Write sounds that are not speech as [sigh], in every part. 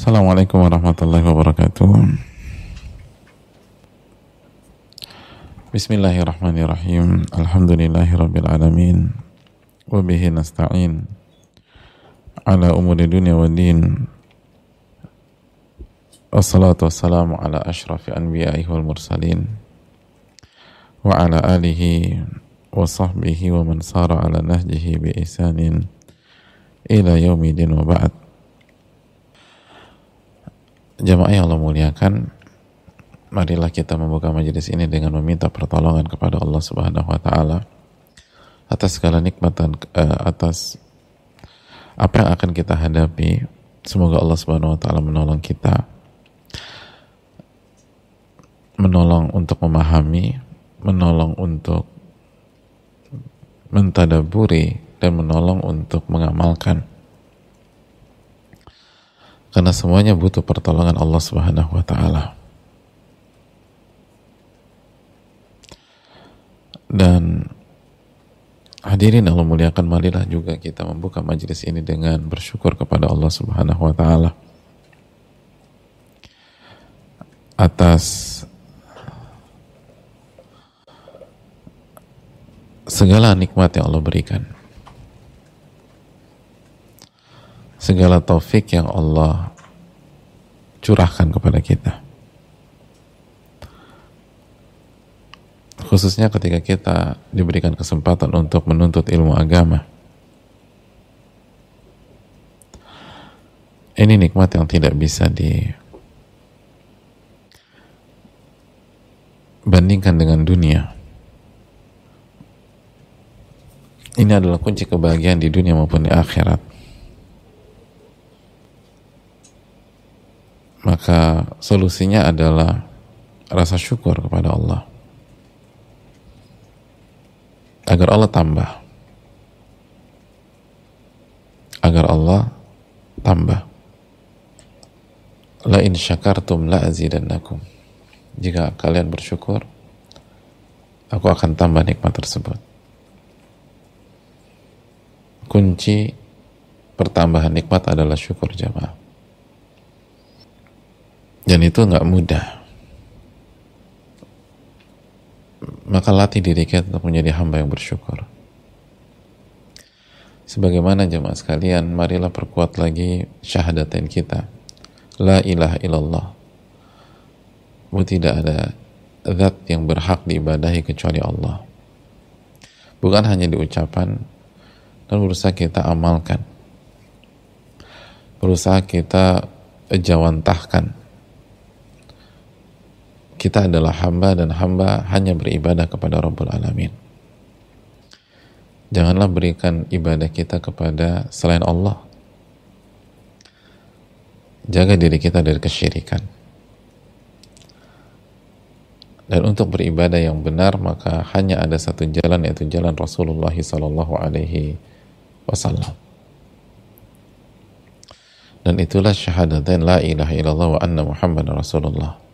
Assalamualaikum warahmatullahi wabarakatuh. Bismillahirrahmanirrahim. Alhamdulillahirabbil alamin. Wa bihi nasta'in ala umuri dunya wa din. Wassalatu wassalamu ala ashrafi anbiya'ihi wal mursalin wa ala alihi wa sahbihi wa man sara ala nahjihi bi ihsanin ila yaumidin wa ba'd. Jamaah yang Allah muliakan, marilah kita membuka majelis ini dengan meminta pertolongan kepada Allah Subhanahu wa taala atas segala nikmat dan uh, atas apa yang akan kita hadapi. Semoga Allah Subhanahu wa taala menolong kita menolong untuk memahami, menolong untuk mentadaburi dan menolong untuk mengamalkan karena semuanya butuh pertolongan Allah Subhanahu wa taala. Dan hadirin Allah muliakan marilah juga kita membuka majelis ini dengan bersyukur kepada Allah Subhanahu wa taala atas segala nikmat yang Allah berikan. Segala taufik yang Allah curahkan kepada kita. Khususnya ketika kita diberikan kesempatan untuk menuntut ilmu agama. Ini nikmat yang tidak bisa dibandingkan dengan dunia. Ini adalah kunci kebahagiaan di dunia maupun di akhirat. maka solusinya adalah rasa syukur kepada Allah. Agar Allah tambah. Agar Allah tambah. La in syakartum la azidannakum. Jika kalian bersyukur aku akan tambah nikmat tersebut. Kunci pertambahan nikmat adalah syukur jamaah dan itu nggak mudah. Maka latih diri kita untuk menjadi hamba yang bersyukur. Sebagaimana jemaah sekalian marilah perkuat lagi syahadatain kita. La ilaha illallah. Bahwa tidak ada zat yang berhak diibadahi kecuali Allah. Bukan hanya di ucapan dan berusaha kita amalkan. Berusaha kita jawantahkan kita adalah hamba dan hamba hanya beribadah kepada Rabbul Alamin. Janganlah berikan ibadah kita kepada selain Allah. Jaga diri kita dari kesyirikan. Dan untuk beribadah yang benar maka hanya ada satu jalan yaitu jalan Rasulullah Sallallahu Alaihi Wasallam. Dan itulah syahadatain la ilaha illallah wa anna Muhammad Rasulullah.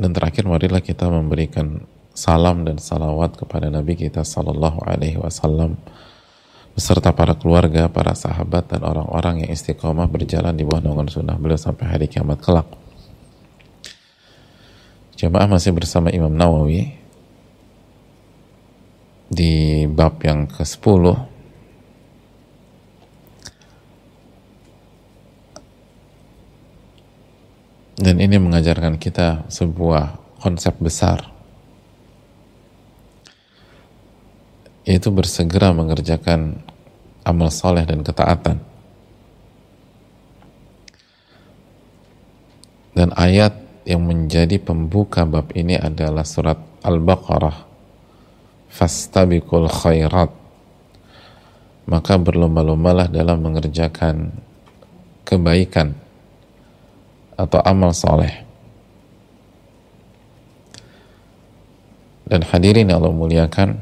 Dan terakhir marilah kita memberikan salam dan salawat kepada Nabi kita Sallallahu Alaihi Wasallam beserta para keluarga, para sahabat dan orang-orang yang istiqomah berjalan di bawah naungan sunnah beliau sampai hari kiamat kelak. Jemaah masih bersama Imam Nawawi di bab yang ke-10 Dan ini mengajarkan kita sebuah konsep besar yaitu bersegera mengerjakan amal soleh dan ketaatan. Dan ayat yang menjadi pembuka bab ini adalah surat Al-Baqarah. Fastabiqul khairat. Maka berlomba-lombalah dalam mengerjakan kebaikan atau amal soleh. Dan hadirin yang Allah muliakan,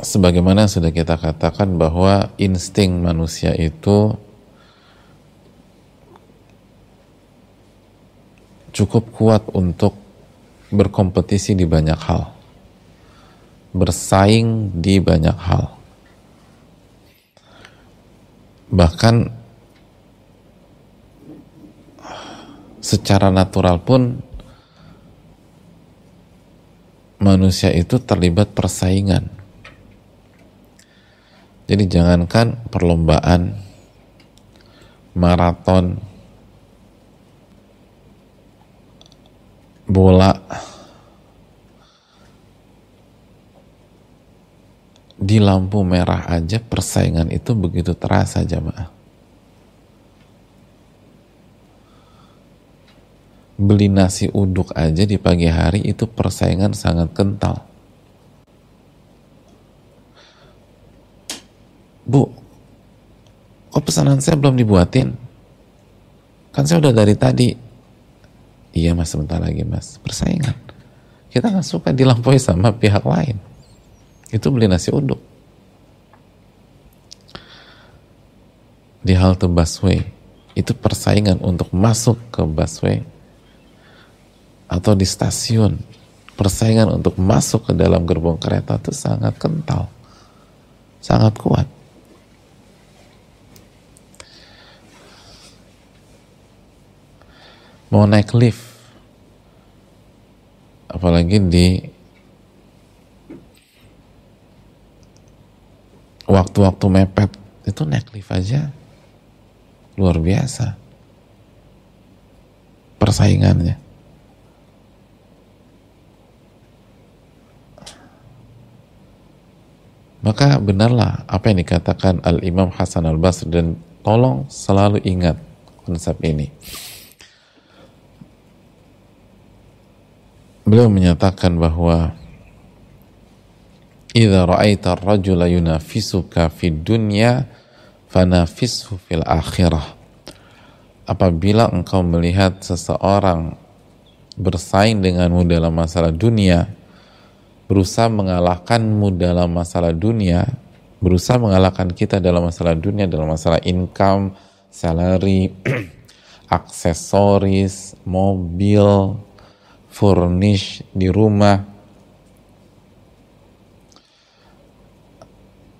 sebagaimana sudah kita katakan bahwa insting manusia itu cukup kuat untuk berkompetisi di banyak hal. bersaing di banyak hal. Bahkan secara natural pun manusia itu terlibat persaingan. Jadi jangankan perlombaan maraton bola di lampu merah aja persaingan itu begitu terasa jamaah. Beli nasi uduk aja di pagi hari itu persaingan sangat kental. Bu, kok pesanan saya belum dibuatin? Kan saya udah dari tadi. Iya mas, sebentar lagi mas. Persaingan. Kita nggak suka dilampaui sama pihak lain itu beli nasi uduk. Di halte busway itu persaingan untuk masuk ke busway atau di stasiun persaingan untuk masuk ke dalam gerbong kereta itu sangat kental sangat kuat. Mau naik lift apalagi di waktu-waktu mepet itu naik lift aja. Luar biasa. Persaingannya. Maka benarlah apa yang dikatakan Al-Imam Hasan Al-Basri dan tolong selalu ingat konsep ini. Beliau menyatakan bahwa Idza ra'aita ar-rajula yunafisuka fid dunya fanafishu fil akhirah. Apabila engkau melihat seseorang bersaing denganmu dalam masalah dunia, berusaha mengalahkanmu dalam masalah dunia, berusaha mengalahkan kita dalam masalah dunia, dalam masalah income, salary, [clears throat] aksesoris, mobil, furnish di rumah,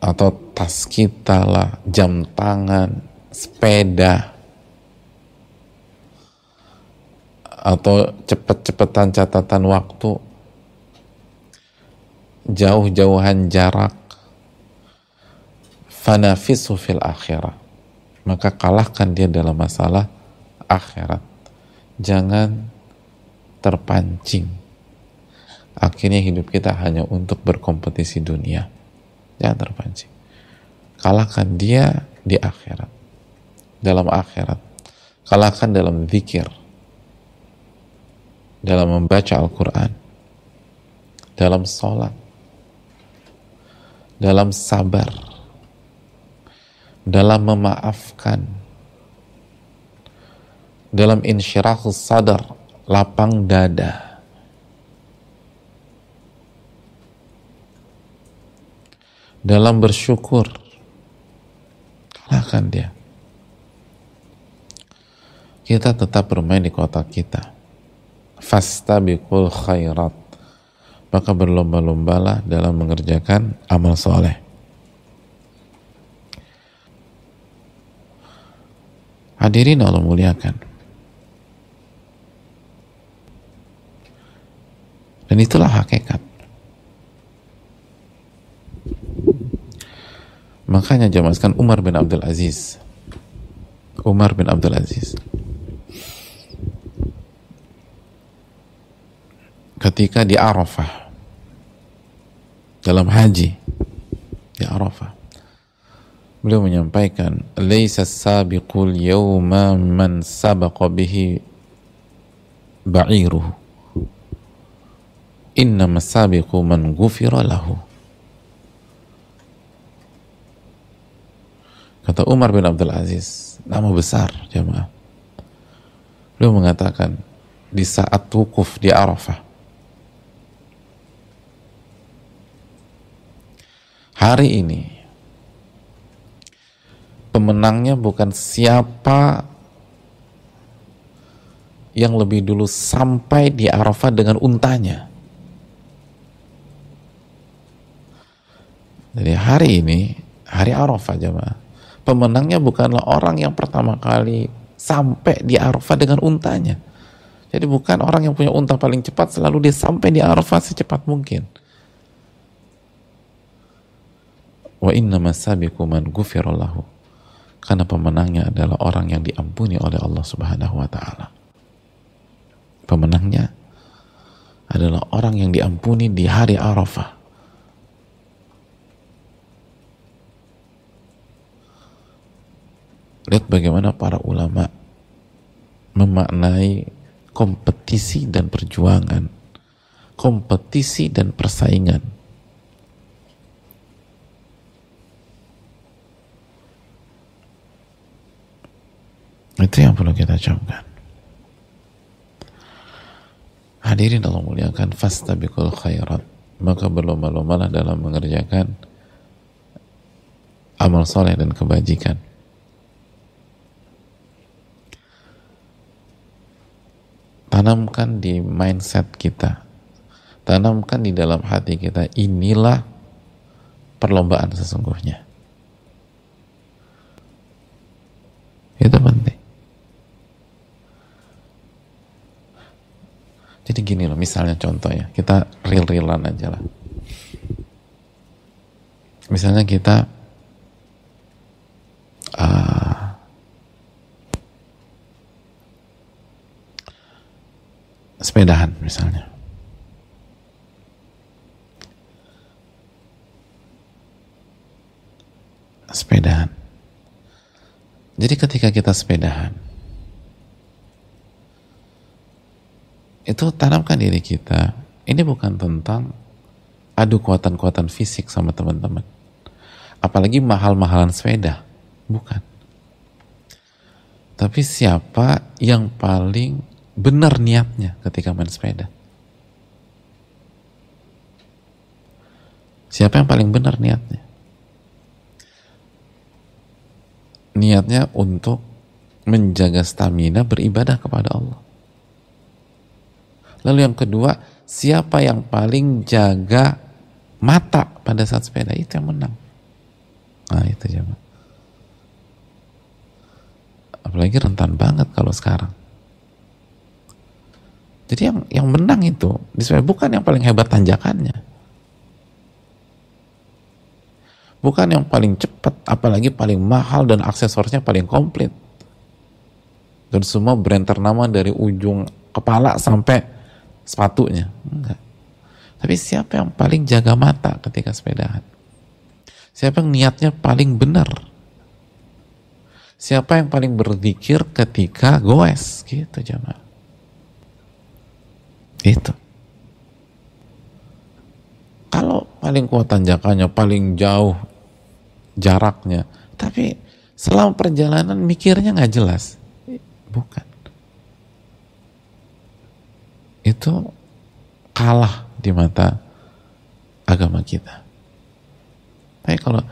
atau tas kita lah, jam tangan, sepeda, atau cepet-cepetan catatan waktu, jauh-jauhan jarak, fanafisu fil akhirat. Maka kalahkan dia dalam masalah akhirat. Jangan terpancing. Akhirnya hidup kita hanya untuk berkompetisi dunia jangan terpancing kalahkan dia di akhirat. Dalam akhirat. Kalahkan dalam zikir. Dalam membaca Al-Quran. Dalam sholat. Dalam sabar. Dalam memaafkan. Dalam insyirahul sadar lapang dada dalam bersyukur. Kalahkan dia. Kita tetap bermain di kota kita. Fastabiqul khairat. Maka berlomba-lombalah dalam mengerjakan amal soleh. Hadirin Allah muliakan. Dan itulah hakikat Makanya jamaskan Umar bin Abdul Aziz. Umar bin Abdul Aziz. Ketika di Arafah dalam haji di Arafah beliau menyampaikan laisa sabiqul yawma man sabaqa bihi ba'iruhu innama sabiqu man ghufira lahu Kata Umar bin Abdul Aziz, nama besar jamaah. Beliau mengatakan di saat wukuf di Arafah. Hari ini pemenangnya bukan siapa yang lebih dulu sampai di Arafah dengan untanya. Jadi hari ini, hari Arafah jemaah. Pemenangnya bukanlah orang yang pertama kali sampai di Arafah dengan untanya. Jadi bukan orang yang punya unta paling cepat selalu dia sampai di Arafah secepat mungkin. Wa inna masabiku man gufirallahu. Karena pemenangnya adalah orang yang diampuni oleh Allah Subhanahu wa taala. Pemenangnya adalah orang yang diampuni di hari Arafah. Lihat bagaimana para ulama memaknai kompetisi dan perjuangan, kompetisi dan persaingan. Itu yang perlu kita camkan. Hadirin Allah muliakan fastabiqul khairat. Maka berlomba-lombalah dalam mengerjakan amal soleh dan kebajikan. Tanamkan di mindset kita. Tanamkan di dalam hati kita. Inilah perlombaan sesungguhnya. Itu penting. Jadi gini loh, misalnya contoh ya, kita real-realan aja lah. Misalnya kita uh, sepedahan misalnya. Sepedahan. Jadi ketika kita sepedahan, itu tanamkan diri kita ini bukan tentang adu kuatan-kuatan fisik sama teman-teman apalagi mahal-mahalan sepeda bukan tapi siapa yang paling benar niatnya ketika main sepeda siapa yang paling benar niatnya niatnya untuk menjaga stamina beribadah kepada Allah Lalu yang kedua, siapa yang paling jaga mata pada saat sepeda itu yang menang. Nah itu jangan. Apalagi rentan banget kalau sekarang. Jadi yang yang menang itu bukan yang paling hebat tanjakannya. Bukan yang paling cepat, apalagi paling mahal dan aksesorisnya paling komplit. Dan semua brand ternama dari ujung kepala sampai sepatunya. Enggak. Tapi siapa yang paling jaga mata ketika sepedahan? Siapa yang niatnya paling benar? Siapa yang paling berzikir ketika goes? Gitu jamaah. Itu. Kalau paling kuat tanjakannya, paling jauh jaraknya, tapi selama perjalanan mikirnya nggak jelas. Bukan itu kalah di mata agama kita. Tapi kalau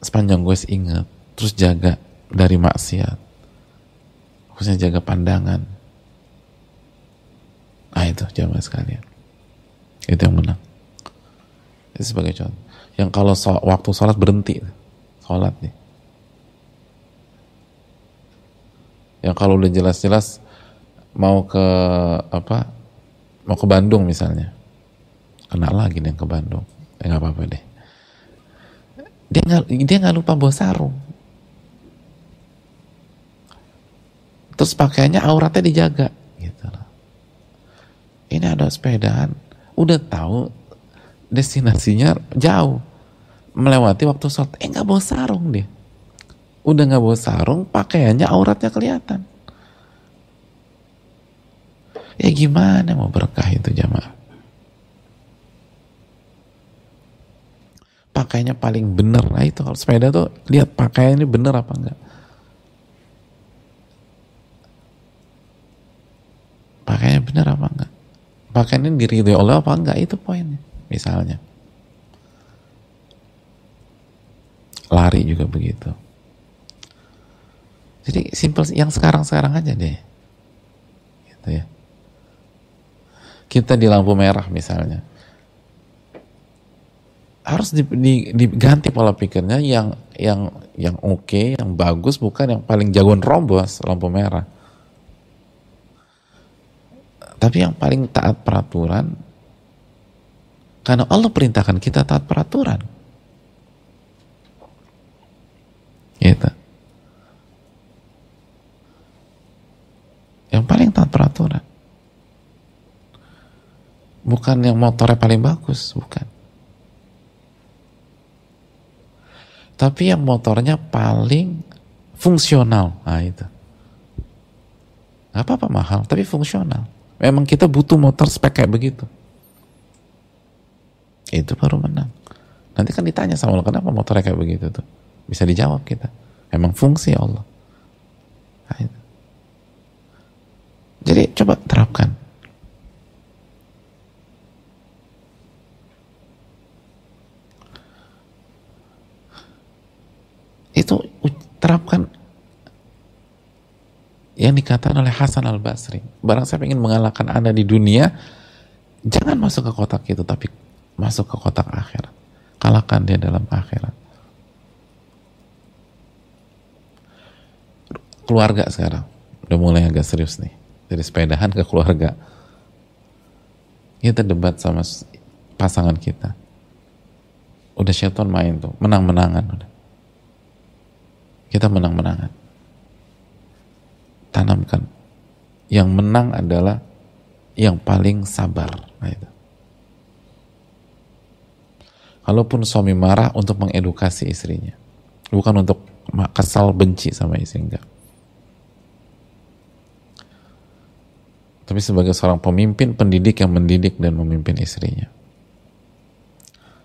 sepanjang gue ingat, terus jaga dari maksiat, khususnya jaga pandangan, ah itu jamaah sekalian. Itu yang menang. Itu sebagai contoh. Yang kalau so, waktu sholat berhenti, sholat nih. Yang kalau udah jelas-jelas mau ke apa mau ke Bandung misalnya kena lagi nih ke Bandung ya nggak apa-apa deh dia nggak dia nggak lupa bawa sarung terus pakaiannya auratnya dijaga ini ada sepedaan udah tahu destinasinya jauh melewati waktu sholat eh nggak bawa sarung dia udah nggak bawa sarung pakaiannya auratnya kelihatan Ya gimana mau berkah itu jamaah? Pakainya paling bener. Nah itu kalau sepeda tuh lihat pakaiannya bener apa enggak. Pakainya bener apa enggak. Pakaiannya diridhoi oleh apa enggak itu poinnya. Misalnya. Lari juga begitu. Jadi simple yang sekarang-sekarang aja deh. Gitu ya kita di lampu merah misalnya harus diganti pola pikirnya yang yang yang oke, okay, yang bagus bukan yang paling jagoan robos lampu merah. Tapi yang paling taat peraturan karena Allah perintahkan kita taat peraturan. Gitu. Yang paling taat peraturan. Bukan yang motornya paling bagus, bukan. Tapi yang motornya paling fungsional. Nah itu. Gak apa-apa mahal, tapi fungsional. Memang kita butuh motor spek kayak begitu. Itu baru menang. Nanti kan ditanya sama Allah, kenapa motornya kayak begitu tuh? Bisa dijawab kita. Emang fungsi Allah. Nah. Jadi coba terapkan. itu terapkan yang dikatakan oleh Hasan al Basri barang saya ingin mengalahkan anda di dunia jangan masuk ke kotak itu tapi masuk ke kotak akhirat. Kalahkan dia dalam akhirat. Keluarga sekarang udah mulai agak serius nih. Dari sepedahan ke keluarga. Kita debat sama pasangan kita. Udah syaitan main tuh menang-menangan kita menang-menangan. Tanamkan. Yang menang adalah yang paling sabar. Nah itu. Kalaupun suami marah untuk mengedukasi istrinya. Bukan untuk kesal benci sama istri, enggak. Tapi sebagai seorang pemimpin, pendidik yang mendidik dan memimpin istrinya.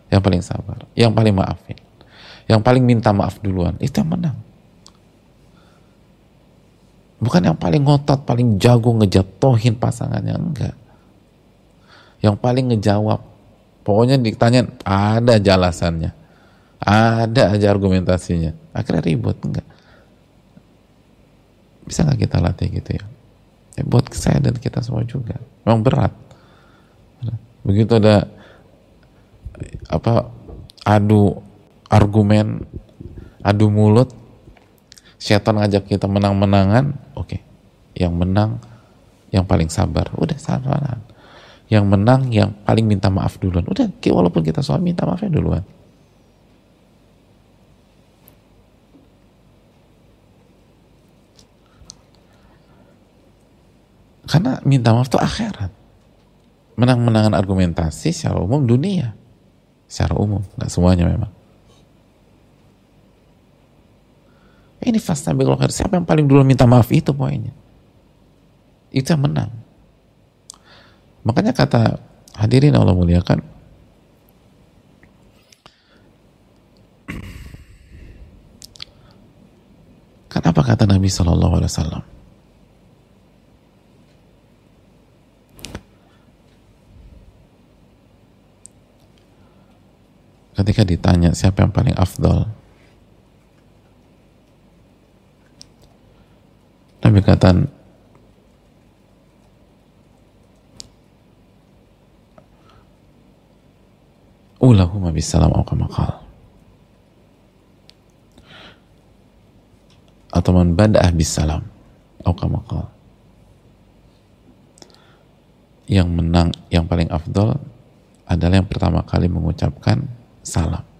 Yang paling sabar, yang paling maafin, yang paling minta maaf duluan, itu yang menang. Bukan yang paling ngotot, paling jago ngejatohin pasangannya, enggak. Yang paling ngejawab. Pokoknya ditanya ada jelasannya. Ada aja argumentasinya. Akhirnya ribut, enggak. Bisa nggak kita latih gitu ya? ya? Buat saya dan kita semua juga. Memang berat. Begitu ada apa adu argumen, adu mulut, setan ngajak kita menang-menangan, oke. Okay. Yang menang yang paling sabar, udah sabaran. Yang menang yang paling minta maaf duluan. Udah, walaupun kita suami minta maafnya duluan. Karena minta maaf itu akhirat. Menang-menangan argumentasi secara umum dunia. Secara umum, nggak semuanya memang. Ini fastabiqul khair. Siapa yang paling dulu minta maaf itu poinnya. Itu yang menang. Makanya kata hadirin Allah muliakan Kan apa kata Nabi Shallallahu Alaihi Wasallam? Ketika ditanya siapa yang paling afdol, Nabi kata ulahuma bisalam au kamakal atau man bada'ah bisalam au kamakal yang menang yang paling afdol adalah yang pertama kali mengucapkan salam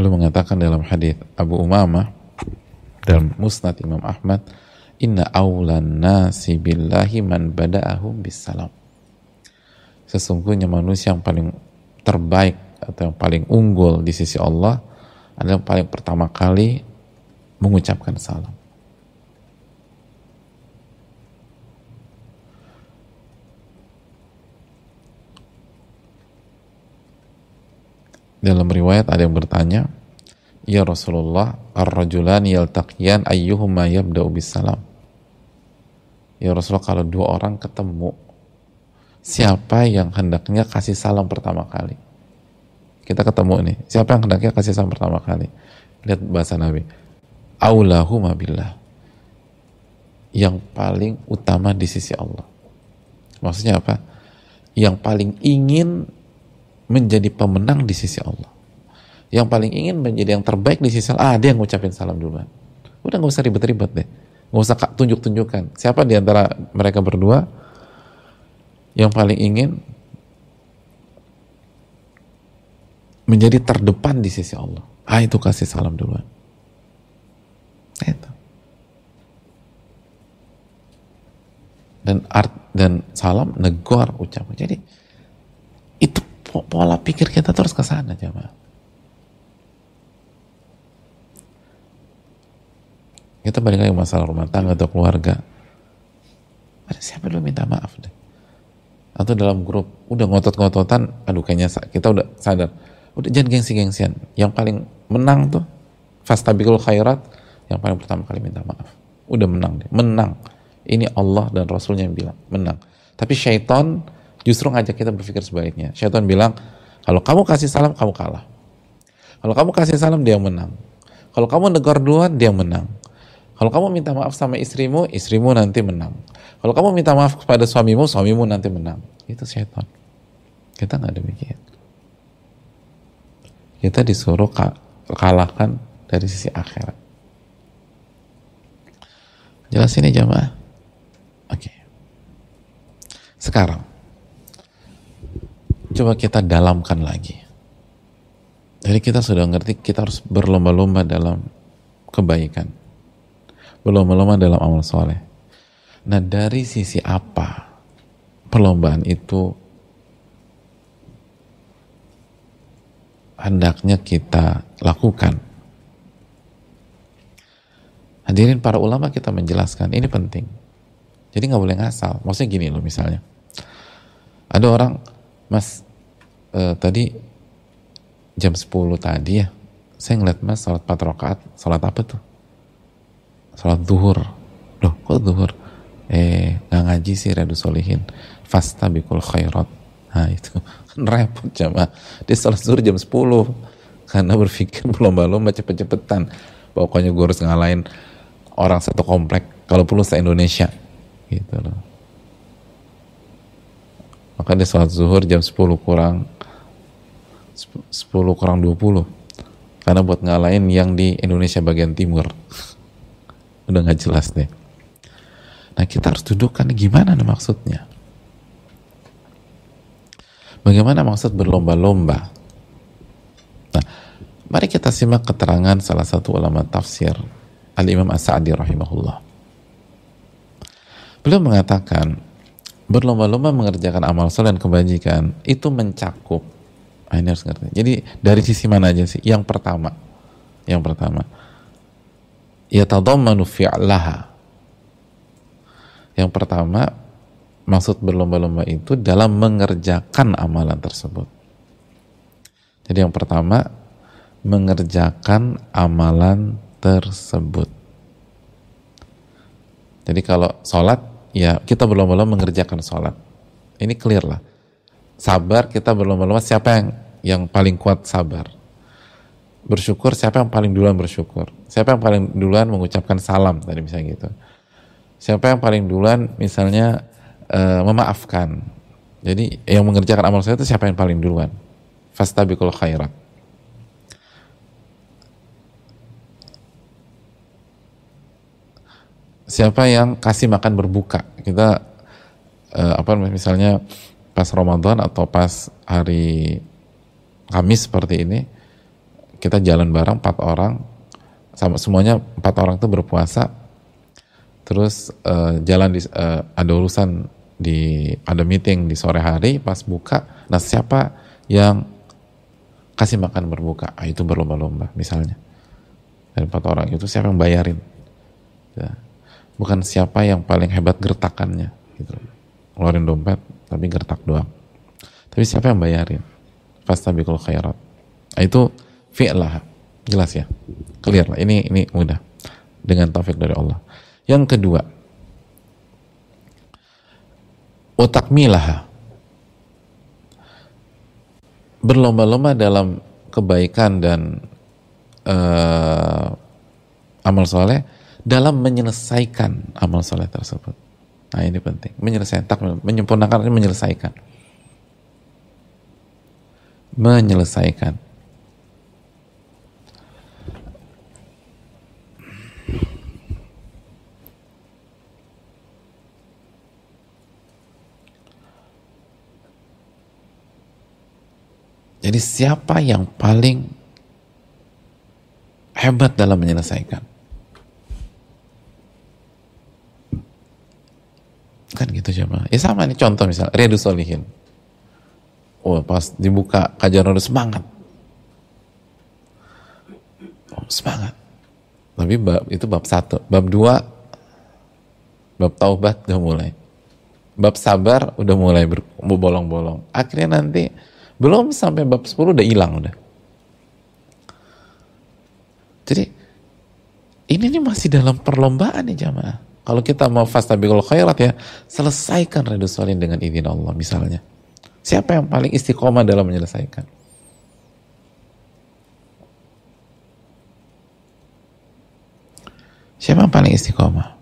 beliau mengatakan dalam hadis Abu Umamah dalam Musnad Imam Ahmad inna awlan nasi billahi man bada'ahum bisalam sesungguhnya manusia yang paling terbaik atau yang paling unggul di sisi Allah adalah yang paling pertama kali mengucapkan salam Dalam riwayat ada yang bertanya, Ya Rasulullah, ar-rajulan yaltaqiyan ayyuhuma yabda'u bisalam. Ya Rasulullah, kalau dua orang ketemu, siapa yang hendaknya kasih salam pertama kali? Kita ketemu nih, siapa yang hendaknya kasih salam pertama kali? Lihat bahasa Nabi. Aulahuma billah. yang paling utama di sisi Allah. Maksudnya apa? Yang paling ingin menjadi pemenang di sisi Allah. Yang paling ingin menjadi yang terbaik di sisi Allah. Ah, dia yang ngucapin salam duluan. Udah nggak usah ribet-ribet deh. Nggak usah tunjuk-tunjukkan. Siapa di antara mereka berdua yang paling ingin menjadi terdepan di sisi Allah? Ah, itu kasih salam duluan. Itu. dan art dan salam negor ucapan. Jadi pola pikir kita terus ke sana coba. Kita balik lagi masalah rumah tangga atau keluarga. Ada siapa dulu minta maaf deh. Atau dalam grup udah ngotot-ngototan, aduh kayaknya kita udah sadar. Udah jangan gengsi-gengsian. Yang paling menang tuh fastabikul khairat yang paling pertama kali minta maaf. Udah menang deh, menang ini Allah dan Rasulnya yang bilang, menang. Tapi syaitan justru ngajak kita berpikir sebaliknya. Syaitan bilang, kalau kamu kasih salam, kamu kalah. Kalau kamu kasih salam, dia menang. Kalau kamu negor duluan, dia menang. Kalau kamu minta maaf sama istrimu, istrimu nanti menang. Kalau kamu minta maaf kepada suamimu, suamimu nanti menang. Itu syaitan. Kita nggak demikian. Kita disuruh kalahkan dari sisi akhirat. Jelas ini jamaah? Oke. Okay. Sekarang, coba kita dalamkan lagi. Jadi kita sudah ngerti kita harus berlomba-lomba dalam kebaikan. Berlomba-lomba dalam amal soleh. Nah dari sisi apa perlombaan itu hendaknya kita lakukan? Hadirin para ulama kita menjelaskan ini penting. Jadi nggak boleh ngasal. Maksudnya gini loh misalnya. Ada orang, mas uh, tadi jam 10 tadi ya, saya ngeliat mas sholat 4 rakaat, sholat apa tuh? Sholat duhur. Loh kok duhur? Eh nggak ngaji sih Redu Solihin. Fasta bikul khairat. Nah [laughs] itu kan repot jamaah. Dia sholat zuhur jam 10 karena berpikir berlomba-lomba cepet-cepetan. Pokoknya gue harus ngalahin orang satu komplek kalau perlu se Indonesia gitu loh maka dia sholat zuhur jam 10 kurang 10 kurang 20 karena buat ngalahin yang di Indonesia bagian timur. [laughs] Udah nggak jelas deh. Nah kita harus dudukkan gimana nih maksudnya? Bagaimana maksud berlomba-lomba? Nah mari kita simak keterangan salah satu ulama tafsir Al-Imam As-Sa'di rahimahullah. Beliau mengatakan berlomba-lomba mengerjakan amal soleh dan kebajikan itu mencakup ah, ini harus ngerti. Jadi dari sisi mana aja sih? Yang pertama, yang pertama, ya tadammanu fi'laha. Yang pertama, maksud berlomba-lomba itu dalam mengerjakan amalan tersebut. Jadi yang pertama, mengerjakan amalan tersebut. Jadi kalau sholat ya kita berlomba-lomba mengerjakan sholat. Ini clear lah. Sabar kita berlomba-lomba siapa yang yang paling kuat sabar. Bersyukur siapa yang paling duluan bersyukur. Siapa yang paling duluan mengucapkan salam tadi misalnya gitu. Siapa yang paling duluan misalnya uh, memaafkan. Jadi yang mengerjakan amal saya itu siapa yang paling duluan. Fastabikul khairat. siapa yang kasih makan berbuka kita uh, apa misalnya pas Ramadan atau pas hari Kamis seperti ini kita jalan bareng empat orang. Sama semuanya empat orang itu berpuasa. Terus uh, jalan di uh, ada urusan di ada meeting di sore hari pas buka. Nah siapa yang kasih makan berbuka? Ah, itu berlomba-lomba misalnya. Dan empat orang itu siapa yang bayarin? Ya. Bukan siapa yang paling hebat gertakannya gitu. Ngeluarin dompet tapi gertak doang. Tapi siapa yang bayarin? Fastabikul khairat. Nah, itu fi'lah jelas ya? Clear lah. Ini ini mudah. Dengan taufik dari Allah. Yang kedua. Otak milah berlomba-lomba dalam kebaikan dan uh, amal soleh dalam menyelesaikan amal soleh tersebut. Nah ini penting, menyelesaikan, tak menyempurnakan, menyelesaikan. Menyelesaikan. Jadi siapa yang paling hebat dalam menyelesaikan? Kan gitu coba. Ya sama ini contoh misal Riyadu Solihin. Oh pas dibuka kajian udah semangat. Oh, semangat. Tapi bab itu bab satu. Bab dua, bab taubat udah mulai. Bab sabar udah mulai berbolong-bolong. Akhirnya nanti belum sampai bab 10 udah hilang udah. Jadi ini nih masih dalam perlombaan nih jamaah. Kalau kita mau fastabiqul khairat ya, selesaikan redu solin dengan izin Allah misalnya. Siapa yang paling istiqomah dalam menyelesaikan? Siapa yang paling istiqomah?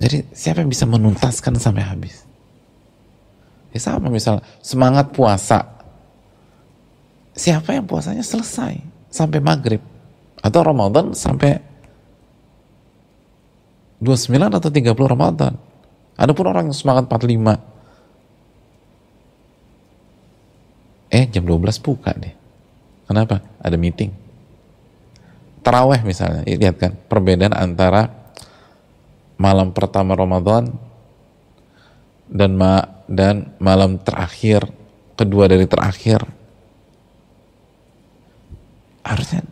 Jadi siapa yang bisa menuntaskan sampai habis? Ya sama misal semangat puasa. Siapa yang puasanya selesai sampai maghrib atau Ramadan sampai 29 atau 30 Ramadan. Adapun orang yang semangat 45 eh jam 12 buka deh. Kenapa? Ada meeting. Teraweh misalnya, lihat kan perbedaan antara malam pertama Ramadan dan ma dan malam terakhir kedua dari terakhir harusnya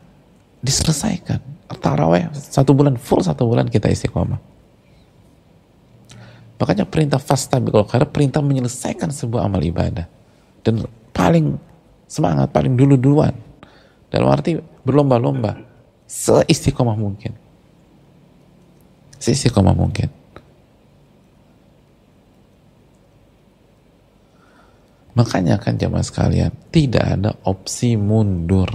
diselesaikan. Taraweh satu bulan full satu bulan kita istiqomah. Makanya perintah fasta karena perintah menyelesaikan sebuah amal ibadah. Dan paling semangat paling dulu duluan dalam arti berlomba-lomba seistiqomah mungkin. Seistiqomah mungkin. Makanya kan jamaah sekalian, tidak ada opsi mundur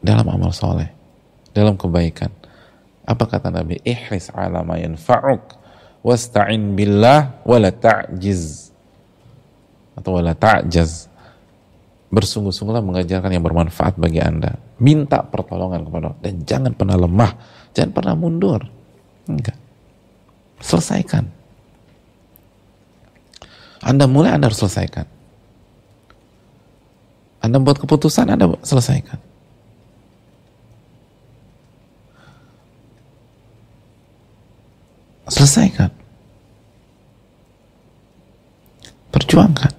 dalam amal soleh, dalam kebaikan. Apa kata Nabi? Ihris ala ma yanfa'uk wasta'in billah wala ta'jiz atau wala ta'jaz bersungguh-sungguhlah mengajarkan yang bermanfaat bagi Anda. Minta pertolongan kepada Allah. Dan jangan pernah lemah. Jangan pernah mundur. Enggak. Selesaikan. Anda mulai, Anda harus selesaikan. Anda buat keputusan, Anda selesaikan. Selesaikan. Perjuangkan.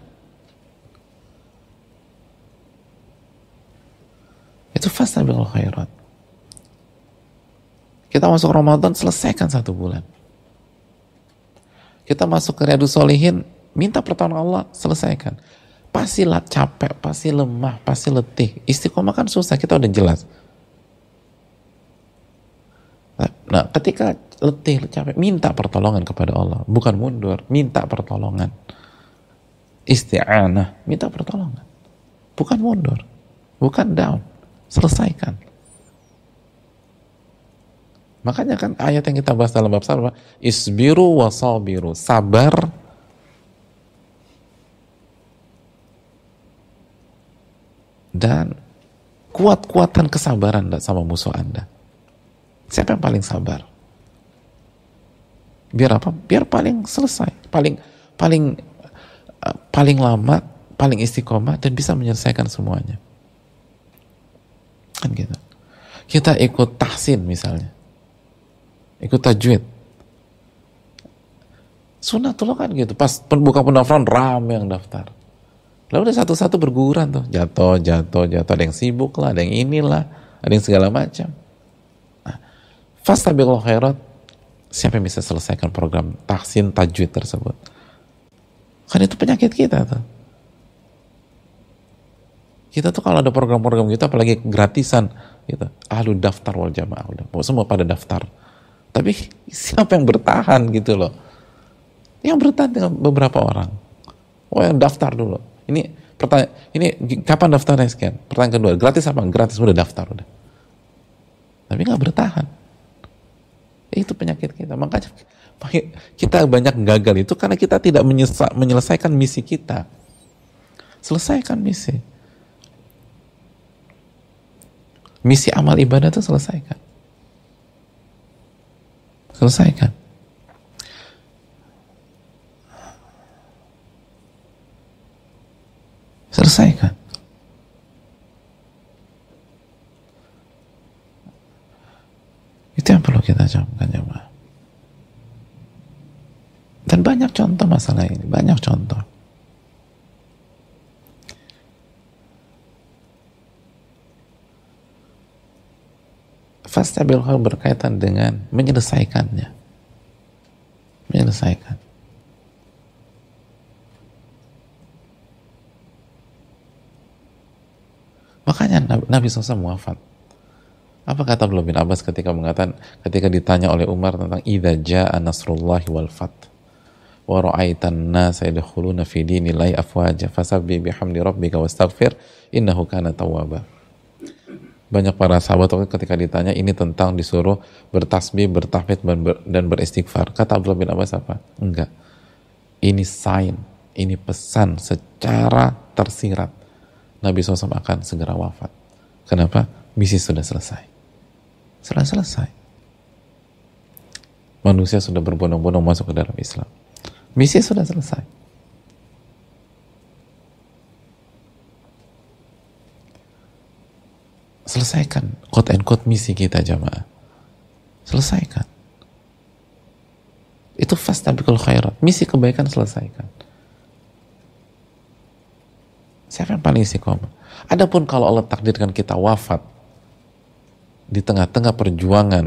Itu fastabiqul khairat. Kita masuk Ramadan, selesaikan satu bulan. Kita masuk ke Riyadu Solihin, minta pertolongan Allah, selesaikan. Pasti lah capek, pasti lemah, pasti letih. Istiqomah kan susah, kita udah jelas. Nah, ketika letih, capek, minta pertolongan kepada Allah. Bukan mundur, minta pertolongan. Isti'anah, minta pertolongan. Bukan mundur, bukan down. Selesaikan. Makanya kan ayat yang kita bahas dalam bab sabar, isbiru wasabiru, sabar dan kuat-kuatan kesabaran sama musuh Anda. Siapa yang paling sabar? Biar apa? Biar paling selesai, paling paling eh, paling lama, paling istiqomah dan bisa menyelesaikan semuanya. Kan gitu. Kita ikut tahsin misalnya. Ikut tajwid. Sunatullah kan gitu. Pas buka pendaftaran rame yang daftar. Lalu udah satu-satu berguguran tuh. Jatuh, jatuh, jatuh. Ada yang sibuk lah, ada yang inilah, ada yang segala macam. Nah, fastabiqul khairat. Siapa yang bisa selesaikan program tahsin tajwid tersebut? Kan itu penyakit kita tuh. Kita tuh kalau ada program-program gitu apalagi gratisan gitu. Ahlu daftar wal jamaah udah. Semua pada daftar. Tapi [laughs] siapa yang bertahan gitu loh? Yang bertahan dengan beberapa orang. Oh yang daftar dulu. Ini pertanyaan, ini kapan daftarnya sekian? Pertanyaan kedua, gratis apa? Gratis udah daftar udah. Tapi nggak bertahan. Itu penyakit kita. Makanya kita banyak gagal itu karena kita tidak menyelesaikan misi kita. Selesaikan misi. Misi amal ibadah itu selesaikan. Selesaikan. Selesaikan. Itu yang perlu kita camkan jemaah. Dan banyak contoh masalah ini, banyak contoh. Fastabil berkaitan dengan menyelesaikannya. Menyelesaikan. Makanya Nabi SAW wafat. Apa kata Abdullah bin Abbas ketika mengatakan ketika ditanya oleh Umar tentang idza jaa nasrullahi wal fath wa ra'aitan nasa yadkhuluna fi dinillahi afwaja fasabbih bihamdi rabbika wastaghfir innahu kana tawwaba. Banyak para sahabat ketika ditanya ini tentang disuruh bertasbih, bertahmid dan beristighfar. Kata Abdullah bin Abbas apa? Enggak. Ini sign, ini pesan secara tersirat Nabi SAW akan segera wafat. Kenapa? Misi sudah selesai. Sudah selesai. Manusia sudah berbondong-bondong masuk ke dalam Islam. Misi sudah selesai. Selesaikan quote and quote misi kita jamaah. Selesaikan. Itu fast tabikul khairat. Misi kebaikan selesaikan. Siapa yang paling istiqomah? Adapun kalau Allah takdirkan kita wafat di tengah-tengah perjuangan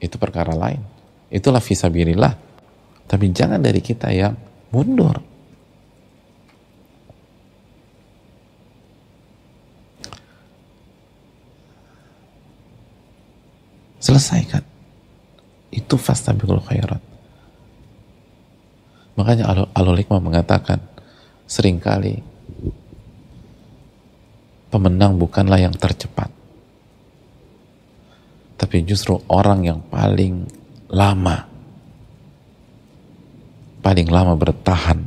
itu perkara lain. Itulah visabilillah. Tapi jangan dari kita yang mundur. Selesaikan. Itu fastabiqul khairat. Makanya Al-Hikmah mengatakan sering kali pemenang bukanlah yang tercepat. Tapi justru orang yang paling lama paling lama bertahan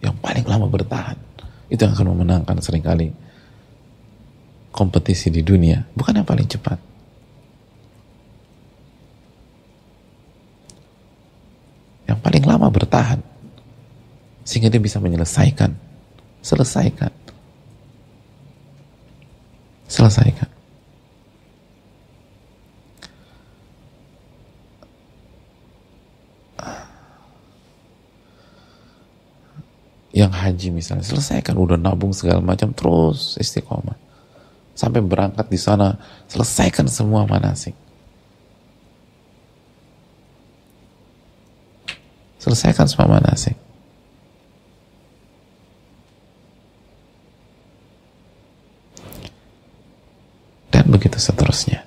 yang paling lama bertahan itu yang akan memenangkan sering kali kompetisi di dunia. Bukan yang paling cepat. Yang paling lama bertahan sehingga dia bisa menyelesaikan selesaikan selesaikan. Yang haji misalnya selesaikan udah nabung segala macam terus istiqomah sampai berangkat di sana selesaikan semua manasik. Selesaikan semua manasik. begitu seterusnya.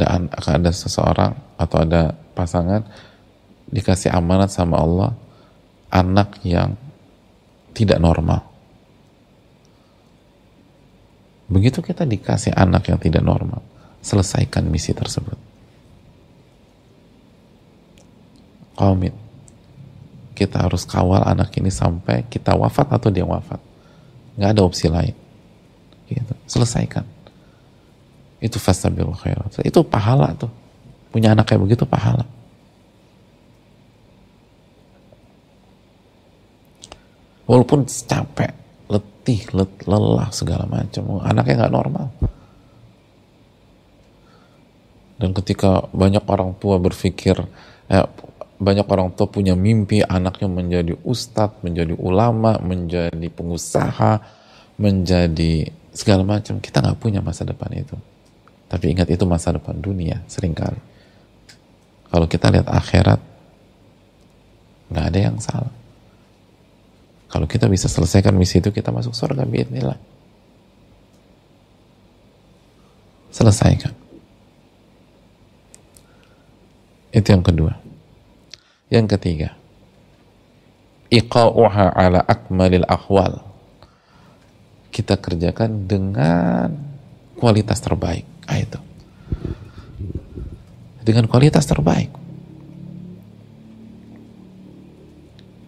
Ada akan ada seseorang atau ada pasangan dikasih amanat sama Allah anak yang tidak normal. Begitu kita dikasih anak yang tidak normal, selesaikan misi tersebut. Qawmit kita harus kawal anak ini sampai kita wafat atau dia wafat. Nggak ada opsi lain. Gitu. Selesaikan. Itu fastabil khairat. Itu pahala tuh. Punya anak kayak begitu pahala. Walaupun capek, letih, let, lelah segala macam, anaknya nggak normal. Dan ketika banyak orang tua berpikir, eh, banyak orang tua punya mimpi anaknya menjadi ustadz, menjadi ulama, menjadi pengusaha, menjadi segala macam. Kita nggak punya masa depan itu. Tapi ingat itu masa depan dunia sering kali. Kalau kita lihat akhirat, nggak ada yang salah. Kalau kita bisa selesaikan misi itu, kita masuk surga, biarlah. Selesaikan. Itu yang kedua. Yang ketiga, iqa'uha ala akmalil akhwal. Kita kerjakan dengan kualitas terbaik. Ah, itu. Dengan kualitas terbaik.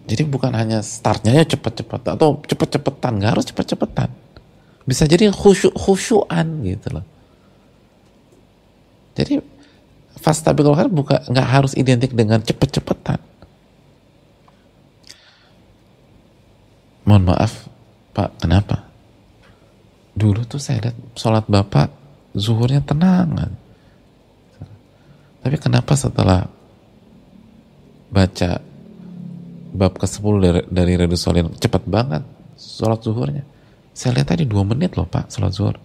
Jadi bukan hanya startnya ya cepet-cepet atau cepet-cepetan, nggak harus cepet-cepetan. Bisa jadi khusyuk khusyuan gitu loh. Jadi khairat bukan nggak harus identik dengan cepet-cepetan. Mohon maaf, Pak, kenapa? Dulu tuh saya lihat sholat Bapak zuhurnya tenangan. Tapi kenapa setelah baca bab ke-10 dari, dari Redu Solin cepat banget sholat zuhurnya? Saya lihat tadi dua menit loh pak sholat zuhur.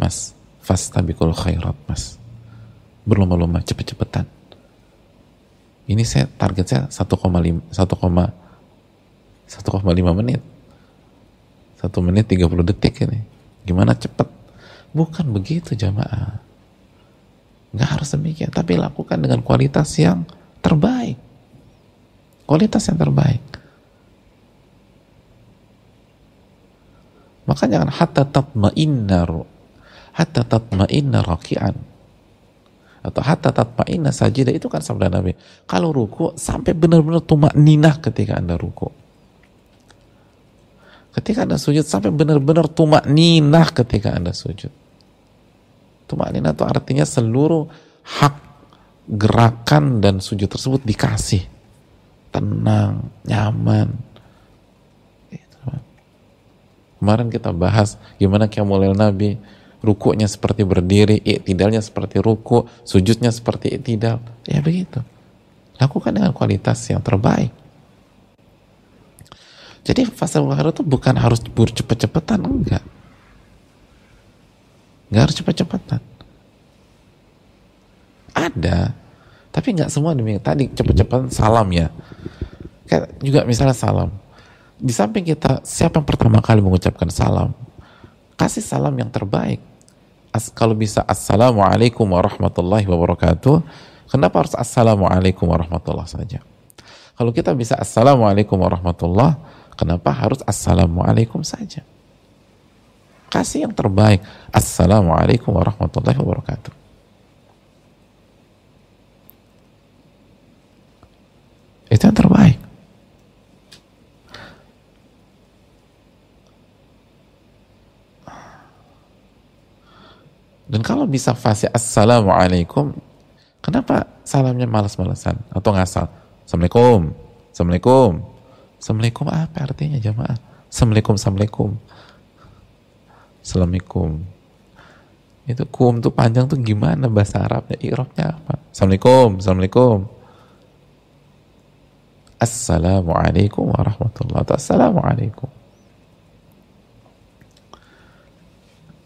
Mas fast tabikul khairat mas. Berlomba-lomba cepet-cepetan. Ini saya target saya 1,5 1,1,5 menit. 1 menit 30 detik ini. Gimana cepet bukan begitu jamaah. Nggak harus demikian tapi lakukan dengan kualitas yang terbaik. Kualitas yang terbaik. Maka jangan hatta tatma'inna hatta tatma'inna raki'an. Atau hatta tatma'inna sajidah itu kan sabda Nabi. Kalau ruku sampai benar-benar tumak ninah ketika anda ruku. Ketika anda sujud sampai benar-benar tumak ninah ketika anda sujud tumak ninah itu artinya seluruh hak gerakan dan sujud tersebut dikasih tenang, nyaman. Kemarin kita bahas gimana kiamulil Nabi, rukunya seperti berdiri, iktidalnya seperti ruku, sujudnya seperti iktidal. Ya begitu. Lakukan dengan kualitas yang terbaik. Jadi fase akhir itu bukan harus cepet-cepetan, enggak. Enggak harus cepet-cepetan. Ada, tapi nggak semua demikian. Tadi cepet-cepet salam ya. Kayak juga misalnya salam. Di samping kita, siapa yang pertama kali mengucapkan salam? Kasih salam yang terbaik. As, kalau bisa Assalamualaikum warahmatullahi wabarakatuh. Kenapa harus Assalamualaikum warahmatullahi saja? Kalau kita bisa Assalamualaikum warahmatullahi, kenapa harus Assalamualaikum saja? Kasih yang terbaik. Assalamualaikum warahmatullahi wabarakatuh. Itu yang terbaik. Dan kalau bisa fase Assalamualaikum, kenapa salamnya malas-malasan atau ngasal? Assalamualaikum, Assalamualaikum, Assalamualaikum apa artinya jamaah? Assalamualaikum, Assalamualaikum. Assalamualaikum. Itu kum tuh panjang tuh gimana bahasa Arabnya? Irobnya apa? Assalamualaikum, Assalamualaikum. Assalamualaikum warahmatullahi wabarakatuh. Assalamualaikum.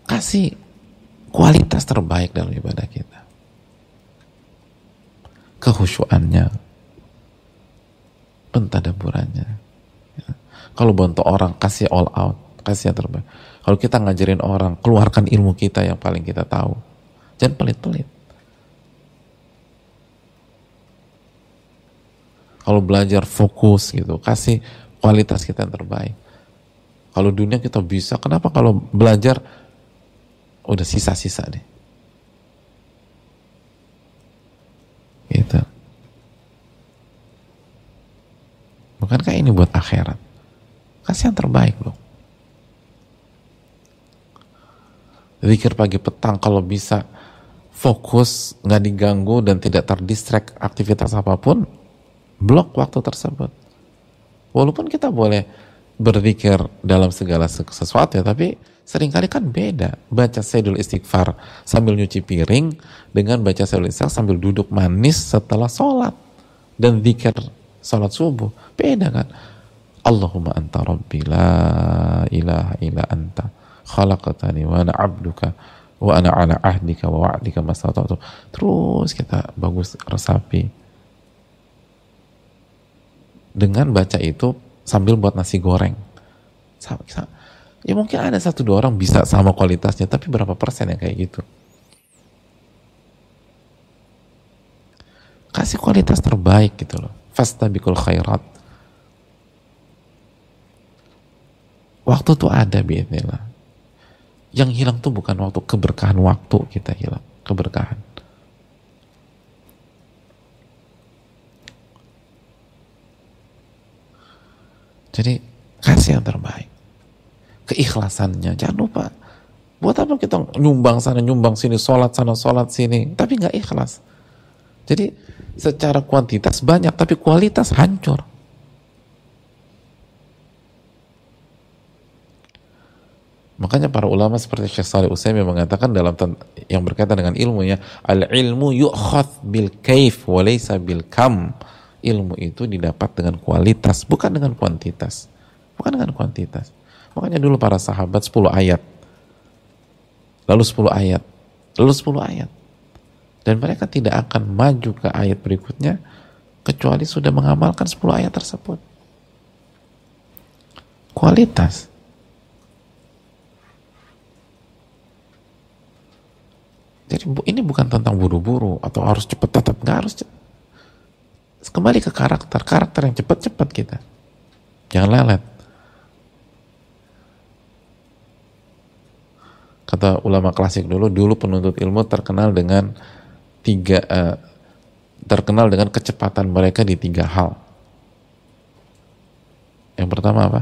Kasih kualitas terbaik dalam ibadah kita. Kehusuannya, pentadaburannya. Ya. Kalau bantu orang, kasih all out, kasih yang terbaik. Kalau kita ngajarin orang, keluarkan ilmu kita yang paling kita tahu. Jangan pelit-pelit. Kalau belajar fokus gitu, kasih kualitas kita yang terbaik. Kalau dunia kita bisa, kenapa kalau belajar udah sisa-sisa deh. Gitu. Bukankah ini buat akhirat? Kasih yang terbaik loh. Zikir pagi petang kalau bisa fokus, nggak diganggu dan tidak terdistract aktivitas apa pun, blok waktu tersebut. Walaupun kita boleh berzikir dalam segala sesuatu ya, tapi sering kali kan beda. Baca sedul istighfar sambil nyuci piring dengan baca sedul istighfar sambil duduk manis setelah sholat dan zikir sholat subuh. Beda kan? Allahumma anta rabbi la ilaha illa anta khalaqatani wa ana abduka wa ana ala ahdika wa wa'dika mastata'tu. Terus kita bagus resapi dengan baca itu sambil buat nasi goreng. Ya mungkin ada satu dua orang bisa sama kualitasnya, tapi berapa persen yang kayak gitu? Kasih kualitas terbaik gitu loh. Fastabikul khairat. Waktu tuh ada biidnillah. Yang hilang tuh bukan waktu, keberkahan waktu kita hilang. Keberkahan. Jadi kasih yang terbaik. Keikhlasannya, jangan lupa. Buat apa kita nyumbang sana, nyumbang sini, sholat sana, sholat sini, tapi nggak ikhlas. Jadi secara kuantitas banyak, tapi kualitas hancur. Makanya para ulama seperti Syekh Salih Utsaimin mengatakan dalam yang berkaitan dengan ilmunya, al ilmu yu'khadh bil kaif wa bil kam ilmu itu didapat dengan kualitas, bukan dengan kuantitas. Bukan dengan kuantitas. Makanya dulu para sahabat 10 ayat. Lalu 10 ayat. Lalu 10 ayat. Dan mereka tidak akan maju ke ayat berikutnya kecuali sudah mengamalkan 10 ayat tersebut. Kualitas. Ini bukan tentang buru-buru atau harus cepat tetap nggak harus cepat kembali ke karakter karakter yang cepat-cepat kita. Jangan lelet. Kata ulama klasik dulu dulu penuntut ilmu terkenal dengan tiga uh, terkenal dengan kecepatan mereka di tiga hal. Yang pertama apa?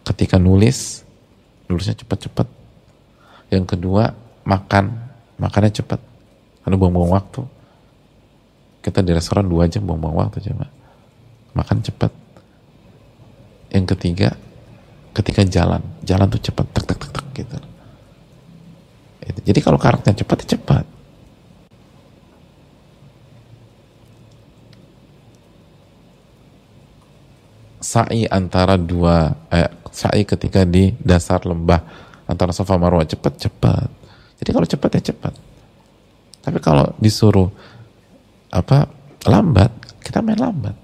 Ketika nulis nulisnya cepat-cepat yang kedua makan. Makannya cepat. Ada buang-buang waktu. Kita di restoran dua jam buang-buang waktu coba. Makan cepat. Yang ketiga ketika jalan. Jalan tuh cepat. Tek tek tek tek gitu. Jadi kalau karakternya cepat ya cepat. Sa'i antara dua eh, sa'i ketika di dasar lembah. Antara Safa Marwah cepat cepat jadi kalau cepat ya cepat. Tapi kalau disuruh apa lambat kita main lambat.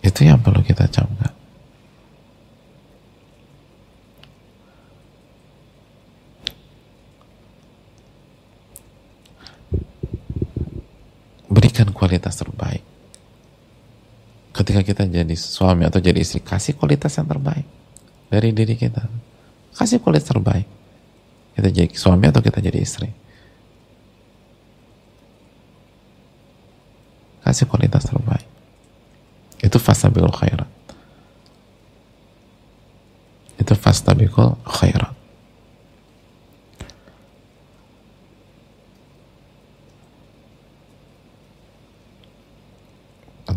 Itu yang perlu kita camkan berikan kualitas terbaik ketika kita jadi suami atau jadi istri kasih kualitas yang terbaik dari diri kita. Kasih kualitas terbaik. Kita jadi suami atau kita jadi istri. Kasih kualitas terbaik. Itu fastabiqul khairat. Itu fastabiqul khairat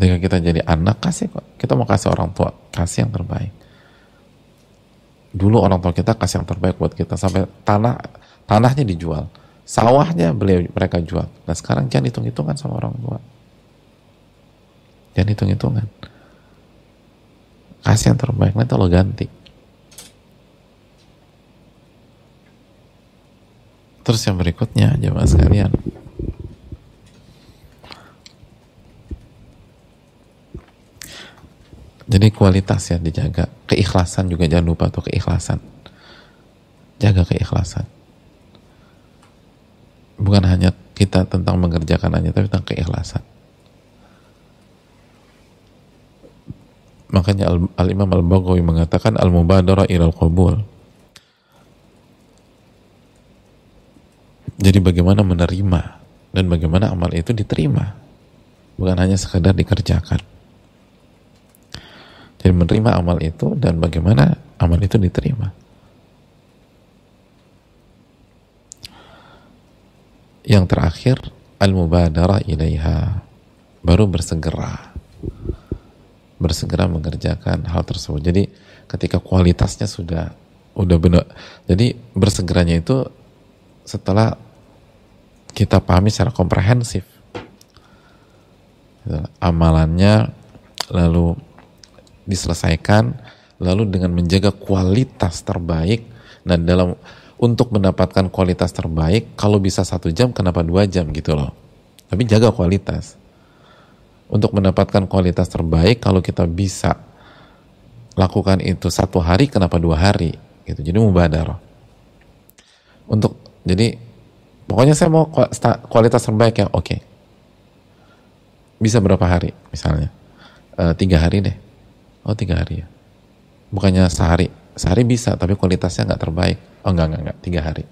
ketika kita jadi anak kasih kok. Kita mau kasih orang tua kasih yang terbaik. Dulu orang tua kita kasih yang terbaik buat kita. Sampai tanah tanahnya dijual. Sawahnya beliau mereka jual. Nah sekarang jangan hitung hitungan sama orang tua. Jangan hitung hitungan kasih yang terbaik. Nanti lo ganti. Terus yang berikutnya jemaah sekalian Jadi kualitas ya dijaga. Keikhlasan juga jangan lupa tuh keikhlasan. Jaga keikhlasan. Bukan hanya kita tentang mengerjakan aja, tapi tentang keikhlasan. Makanya Al-Imam Al-Baghawi mengatakan Al-Mubadara ilal qabul. Jadi bagaimana menerima dan bagaimana amal itu diterima. Bukan hanya sekedar dikerjakan. Jadi menerima amal itu dan bagaimana amal itu diterima. Yang terakhir al-mubadarah ilaiha baru bersegera bersegera mengerjakan hal tersebut. Jadi ketika kualitasnya sudah udah benar. Jadi bersegeranya itu setelah kita pahami secara komprehensif amalannya lalu diselesaikan lalu dengan menjaga kualitas terbaik. Dan dalam untuk mendapatkan kualitas terbaik kalau bisa satu jam kenapa dua jam gitu loh? Tapi jaga kualitas. Untuk mendapatkan kualitas terbaik kalau kita bisa lakukan itu satu hari kenapa dua hari? Gitu jadi mubadar. Untuk jadi pokoknya saya mau kualitas terbaik yang oke. Okay. bisa berapa hari misalnya? E, tiga hari deh oh tiga hari ya? Bukannya sehari? Sehari bisa tapi kualitasnya nggak terbaik. Oh enggak enggak enggak tiga hari.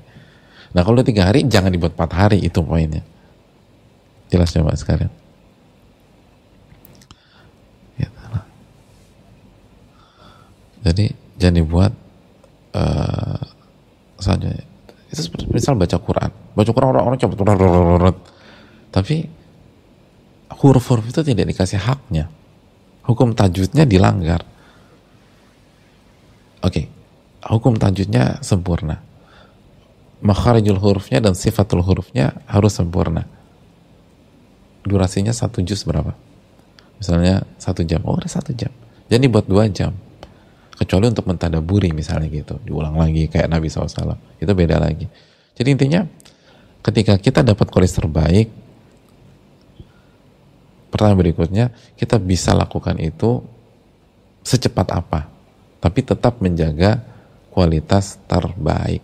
Nah kalau tiga hari jangan dibuat empat hari itu poinnya. Jelas coba sekalian. Ya, jadi jangan dibuat uh, saja itu seperti misal baca Quran. Baca Quran orang-orang coba tapi huruf-huruf itu tidak dikasih haknya hukum tajwidnya dilanggar. Oke okay. hukum tajwidnya sempurna. Makharijul hurufnya dan sifatul hurufnya harus sempurna. Durasinya satu juz berapa? Misalnya satu jam. Oh udah satu jam. Jadi buat dua jam. Kecuali untuk mentadaburi misalnya gitu. Diulang lagi kayak Nabi SAW itu beda lagi. Jadi intinya ketika kita dapat kualitas terbaik pertanyaan berikutnya kita bisa lakukan itu secepat apa tapi tetap menjaga kualitas terbaik.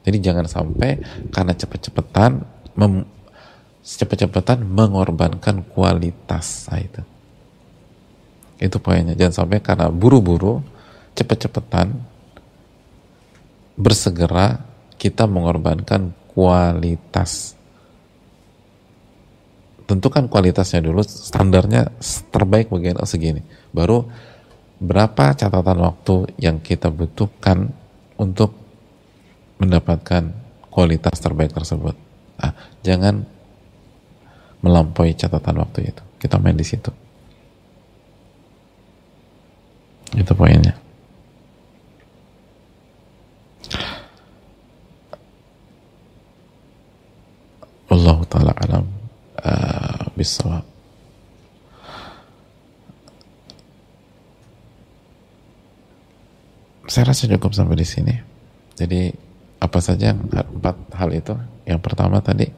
Jadi jangan sampai karena cepet-cepetan cepet-cepetan mengorbankan kualitas nah, itu. Itu poinnya. Jangan sampai karena buru-buru cepet-cepetan bersegera kita mengorbankan kualitas. Tentukan kualitasnya dulu, standarnya terbaik bagian segini. Baru berapa catatan waktu yang kita butuhkan untuk mendapatkan kualitas terbaik tersebut. Nah, jangan melampaui catatan waktu itu. Kita main di situ. Itu poinnya. Allah taala alam uh, bisawab. saya rasa cukup sampai di sini. Jadi apa saja empat hal itu? Yang pertama tadi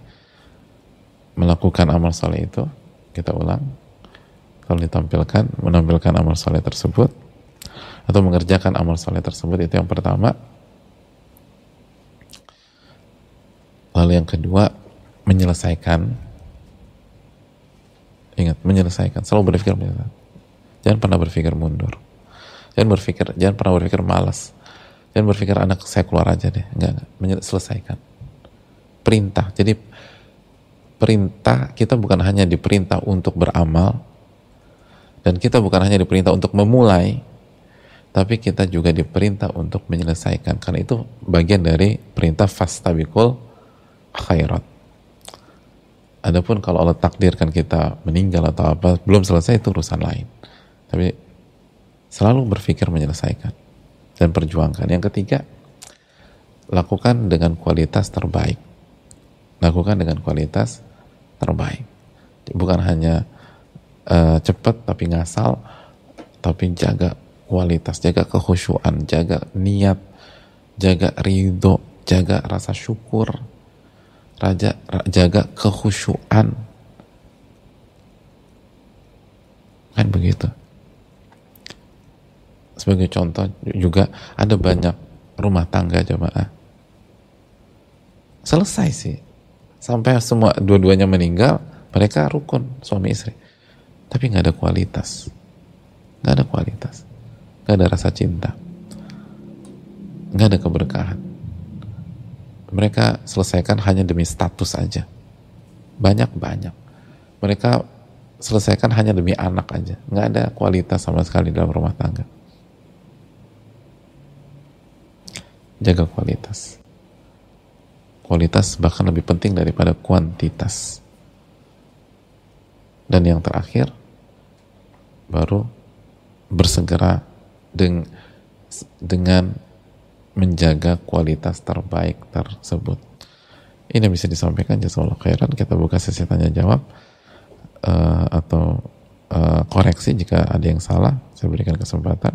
melakukan amal soleh itu kita ulang. Kalau ditampilkan, menampilkan amal soleh tersebut atau mengerjakan amal soleh tersebut itu yang pertama. Lalu yang kedua menyelesaikan. Ingat menyelesaikan. Selalu berpikir Jangan pernah berpikir mundur Jangan berpikir, jangan pernah berpikir malas. Jangan berpikir anak saya keluar aja deh. Enggak, enggak. Perintah. Jadi perintah kita bukan hanya diperintah untuk beramal dan kita bukan hanya diperintah untuk memulai tapi kita juga diperintah untuk menyelesaikan karena itu bagian dari perintah fastabikul khairat adapun kalau Allah takdirkan kita meninggal atau apa belum selesai itu urusan lain tapi Selalu berpikir menyelesaikan dan perjuangkan. Yang ketiga, lakukan dengan kualitas terbaik. Lakukan dengan kualitas terbaik. Bukan hanya uh, cepat tapi ngasal, tapi jaga kualitas, jaga kehusuan, jaga niat, jaga ridho, jaga rasa syukur, raja, jaga kehusuan. Kan begitu. Sebagai contoh juga ada banyak rumah tangga jemaah. Selesai sih. Sampai semua dua-duanya meninggal mereka rukun suami istri. Tapi nggak ada kualitas. Nggak ada kualitas. Nggak ada rasa cinta. Nggak ada keberkahan mereka selesaikan hanya demi status saja banyak banyak mereka selesaikan hanya demi anak aja nggak ada kualitas sama sekali dalam rumah tangga jaga kualitas. Kualitas bahkan lebih penting daripada kuantitas. Dan yang terakhir, baru bersegera deng dengan menjaga kualitas terbaik tersebut. Ini bisa disampaikan jazakallah khairan. Kita buka sesi tanya jawab uh, atau uh, koreksi jika ada yang salah. Saya berikan kesempatan.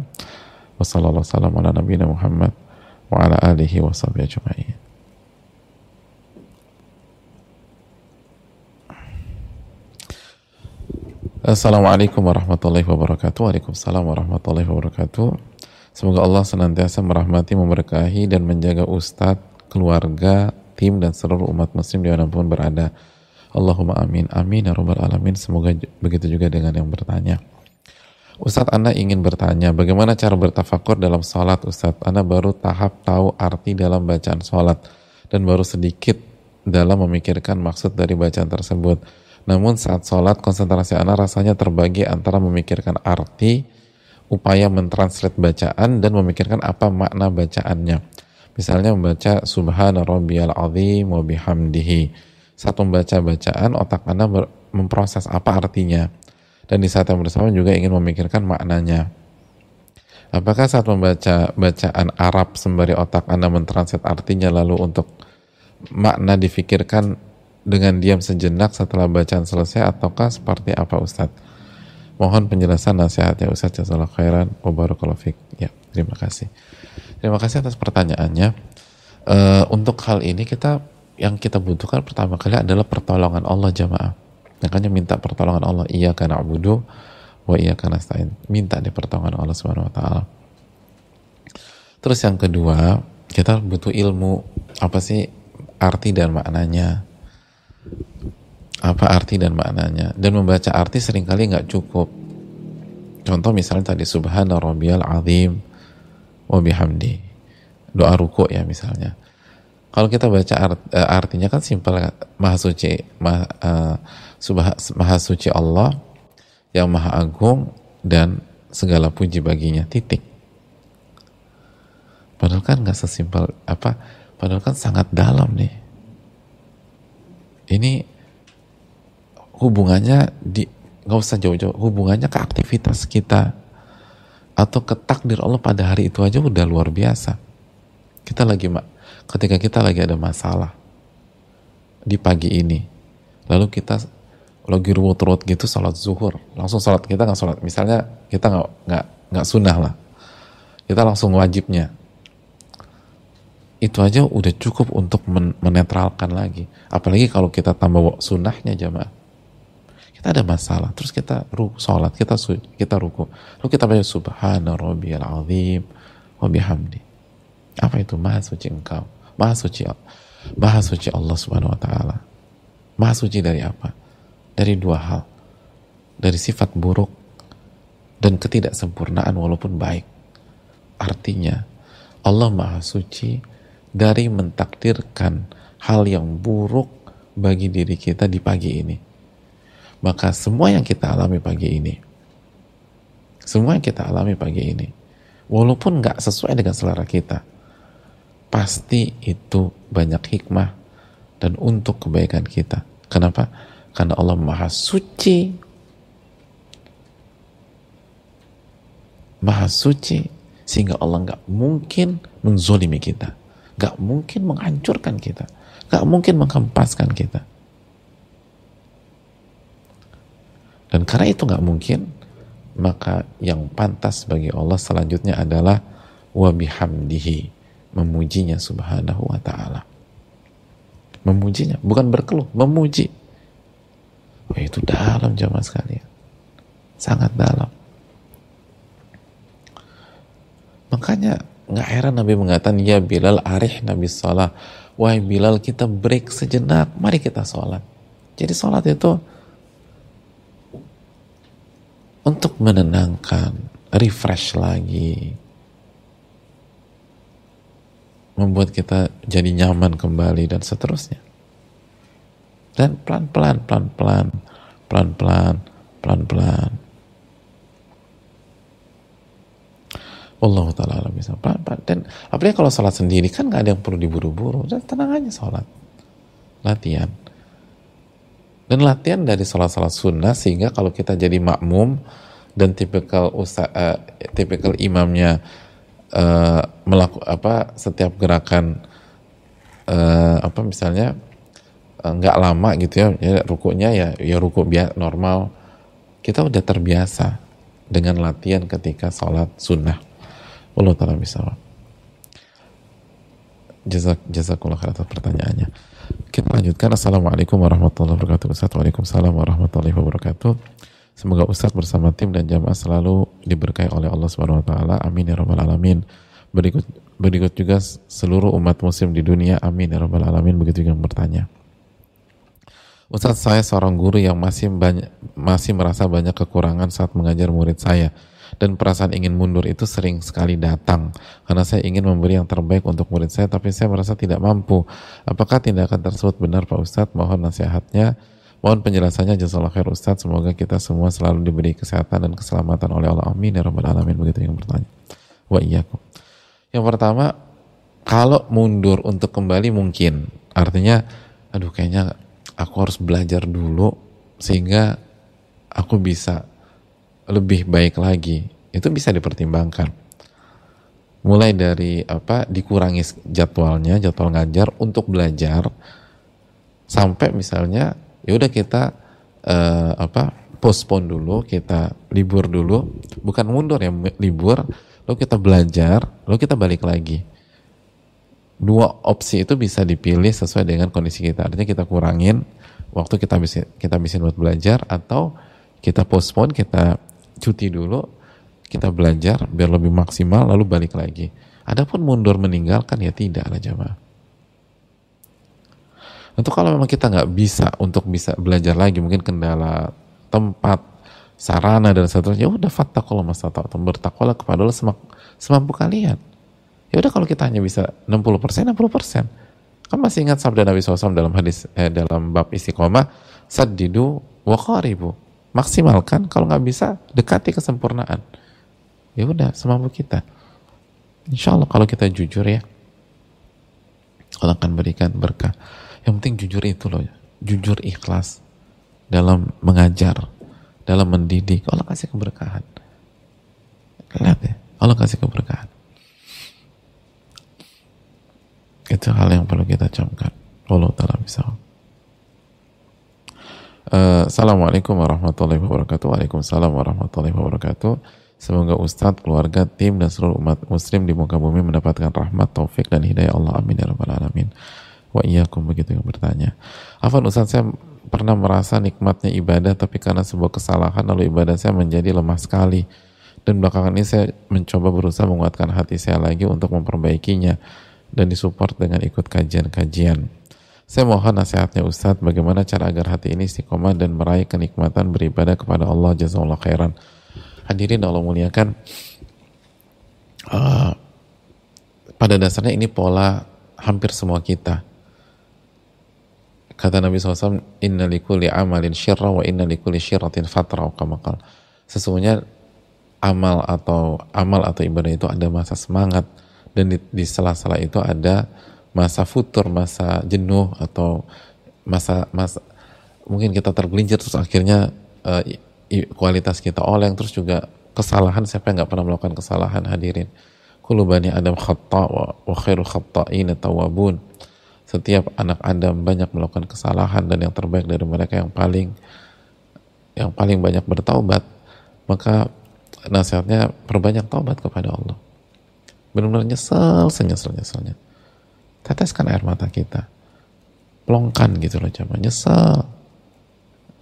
Wassalamualaikum warahmatullahi wabarakatuh. Assalamualaikum warahmatullahi wabarakatuh. Waalaikumsalam warahmatullahi wabarakatuh. Semoga Allah senantiasa merahmati, memberkahi, dan menjaga ustadz, keluarga, tim, dan seluruh umat muslim di mana pun berada. Allahumma amin. Amin ya rabbal alamin. Semoga begitu juga dengan yang bertanya. Ustadz Anda ingin bertanya, bagaimana cara bertafakur dalam sholat Ustadz? Anda baru tahap tahu arti dalam bacaan sholat dan baru sedikit dalam memikirkan maksud dari bacaan tersebut. Namun saat sholat, konsentrasi Anda rasanya terbagi antara memikirkan arti, upaya mentranslate bacaan, dan memikirkan apa makna bacaannya. Misalnya membaca Subhana Rabbiyal Azim wa bihamdihi. Saat membaca bacaan, otak Anda memproses apa artinya dan di saat yang bersama juga ingin memikirkan maknanya. Apakah saat membaca bacaan Arab sembari otak Anda mentranslate artinya lalu untuk makna difikirkan dengan diam sejenak setelah bacaan selesai ataukah seperti apa Ustadz? Mohon penjelasan nasihatnya Ustadz Jazakallah khairan wa Ya, terima kasih. Terima kasih atas pertanyaannya. Uh, untuk hal ini kita yang kita butuhkan pertama kali adalah pertolongan Allah jamaah Makanya minta pertolongan Allah. Iya karena abudu wa iya karena stain. Minta di pertolongan Allah Subhanahu wa taala. Terus yang kedua, kita butuh ilmu apa sih arti dan maknanya. Apa arti dan maknanya? Dan membaca arti sering kali nggak cukup. Contoh misalnya tadi subhana rabbiyal azim wa bihamdi. Doa ruku ya misalnya. Kalau kita baca art, uh, artinya kan simpel maha suci, maha, uh, Subha, maha suci Allah yang maha agung dan segala puji baginya titik padahal kan nggak sesimpel apa padahal kan sangat dalam nih ini hubungannya di nggak usah jauh-jauh hubungannya ke aktivitas kita atau ke takdir Allah pada hari itu aja udah luar biasa. Kita lagi ketika kita lagi ada masalah di pagi ini lalu kita lagi ruwet-ruwet gitu sholat zuhur langsung sholat kita nggak sholat. Misalnya kita nggak nggak nggak sunnah lah. Kita langsung wajibnya. Itu aja udah cukup untuk men menetralkan lagi. Apalagi kalau kita tambah sunnahnya jamaah ada masalah. Terus kita ru sholat kita su kita ruku. Lalu kita baca subhana rabbiyal azim wa bihamdi. Apa itu? Maha suci engkau. Maha suci maha suci Allah subhanahu wa taala. Maha suci dari apa? Dari dua hal. Dari sifat buruk dan ketidaksempurnaan walaupun baik. Artinya, Allah Maha Suci dari mentakdirkan hal yang buruk bagi diri kita di pagi ini. Maka semua yang kita alami pagi ini, semua yang kita alami pagi ini, walaupun nggak sesuai dengan selera kita, pasti itu banyak hikmah dan untuk kebaikan kita. Kenapa? Karena Allah Maha Suci. Maha Suci. Sehingga Allah nggak mungkin menzolimi kita. Nggak mungkin menghancurkan kita. Nggak mungkin menghempaskan kita. Dan karena itu nggak mungkin, maka yang pantas bagi Allah selanjutnya adalah wabihamdihi memujinya subhanahu wa ta'ala memujinya bukan berkeluh memuji Wah, itu dalam jamaah sekalian. Sangat dalam. Makanya nggak heran Nabi mengatakan, ya Bilal arih Nabi sholat. Wahai Bilal kita break sejenak, mari kita sholat. Jadi sholat itu untuk menenangkan, refresh lagi, membuat kita jadi nyaman kembali dan seterusnya. Dan pelan-pelan, pelan-pelan, pelan-pelan, pelan-pelan. Allah taala bisa. Pelan-pelan. Dan apalagi kalau sholat sendiri kan nggak ada yang perlu diburu-buru. Dan tenang aja sholat. Latihan dan latihan dari sholat-sholat sunnah sehingga kalau kita jadi makmum dan tipikal usaha, uh, tipikal imamnya uh, eh, melakukan apa setiap gerakan uh, apa misalnya Eh, nggak lama gitu ya, ya rukunya ya ya ruku biasa normal kita udah terbiasa dengan latihan ketika sholat sunnah Allah taala bisa Jazak, jazakullah atas pertanyaannya. Lanjutkan. Assalamualaikum warahmatullahi wabarakatuh. Ustaz. Waalaikumsalam warahmatullahi wabarakatuh. Semoga Ustaz bersama tim dan jamaah selalu diberkahi oleh Allah Subhanahu wa taala. Amin ya rabbal alamin. Berikut berikut juga seluruh umat muslim di dunia. Amin ya rabbal alamin. Begitu juga yang bertanya. Ustaz, saya seorang guru yang masih banyak masih merasa banyak kekurangan saat mengajar murid saya dan perasaan ingin mundur itu sering sekali datang karena saya ingin memberi yang terbaik untuk murid saya tapi saya merasa tidak mampu. Apakah tindakan tersebut benar Pak Ustadz? Mohon nasihatnya. Mohon penjelasannya jazakallah khair Ustadz. Semoga kita semua selalu diberi kesehatan dan keselamatan oleh Allah. Amin ya rabbal alamin. Begitu yang bertanya. Wa iyyakum. Yang pertama, kalau mundur untuk kembali mungkin. Artinya, aduh kayaknya aku harus belajar dulu sehingga aku bisa lebih baik lagi itu bisa dipertimbangkan mulai dari apa dikurangi jadwalnya jadwal ngajar untuk belajar sampai misalnya ya udah kita uh, apa postpone dulu kita libur dulu bukan mundur ya libur lalu kita belajar lalu kita balik lagi dua opsi itu bisa dipilih sesuai dengan kondisi kita. Artinya kita kurangin waktu kita bisa kita bisa buat belajar atau kita postpone, kita cuti dulu, kita belajar biar lebih maksimal lalu balik lagi. Adapun mundur meninggalkan ya tidak lah jamaah. Untuk kalau memang kita nggak bisa untuk bisa belajar lagi, mungkin kendala tempat, sarana dan seterusnya, ya udah fattakullah masata'atum bertakwalah kepada Allah semampu kalian. Ya udah kalau kita hanya bisa 60 persen, 60 persen. Kan masih ingat sabda Nabi SAW dalam hadis eh, dalam bab istiqomah, sadidu wa qaribu. Maksimalkan, kalau nggak bisa dekati kesempurnaan. Ya udah semampu kita. Insya Allah kalau kita jujur ya, Allah akan berikan berkah. Yang penting jujur itu loh, jujur ikhlas dalam mengajar, dalam mendidik. Allah kasih keberkahan. Lihat ya, Allah kasih keberkahan. Itu hal yang perlu kita camkan. Allah taala bisa. Uh, Assalamualaikum warahmatullahi wabarakatuh. Waalaikumsalam warahmatullahi wabarakatuh. Semoga Ustadz, keluarga, tim, dan seluruh umat muslim di muka bumi mendapatkan rahmat, taufik, dan hidayah Allah. Amin ya rabbal alamin. Wa iyyakum begitu yang bertanya. Afan Ustadz, saya pernah merasa nikmatnya ibadah, tapi karena sebuah kesalahan, lalu ibadah saya menjadi lemah sekali. Dan belakangan ini saya mencoba berusaha menguatkan hati saya lagi untuk memperbaikinya dan disupport dengan ikut kajian-kajian. Saya mohon nasihatnya Ustadz bagaimana cara agar hati ini istiqomah dan meraih kenikmatan beribadah kepada Allah Jazallah khairan. Hadirin Allah muliakan. Uh, pada dasarnya ini pola hampir semua kita. Kata Nabi SAW, Inna likulli amalin syirra wa inna likulli syirratin fatra kamakal. Sesungguhnya amal atau amal atau ibadah itu ada masa semangat, dan di, di sela-sela itu ada masa futur, masa jenuh atau masa masa mungkin kita tergelincir terus akhirnya uh, kualitas kita oleng terus juga kesalahan siapa yang nggak pernah melakukan kesalahan hadirin. Kulubani adam khata wa, wa khairul khata'in tawabun setiap anak Adam banyak melakukan kesalahan dan yang terbaik dari mereka yang paling yang paling banyak bertaubat maka nasihatnya perbanyak taubat kepada Allah. Benar-benar nyesel senyesel nyeselnya teteskan air mata kita. Pelongkan gitu loh coba. Nyesel.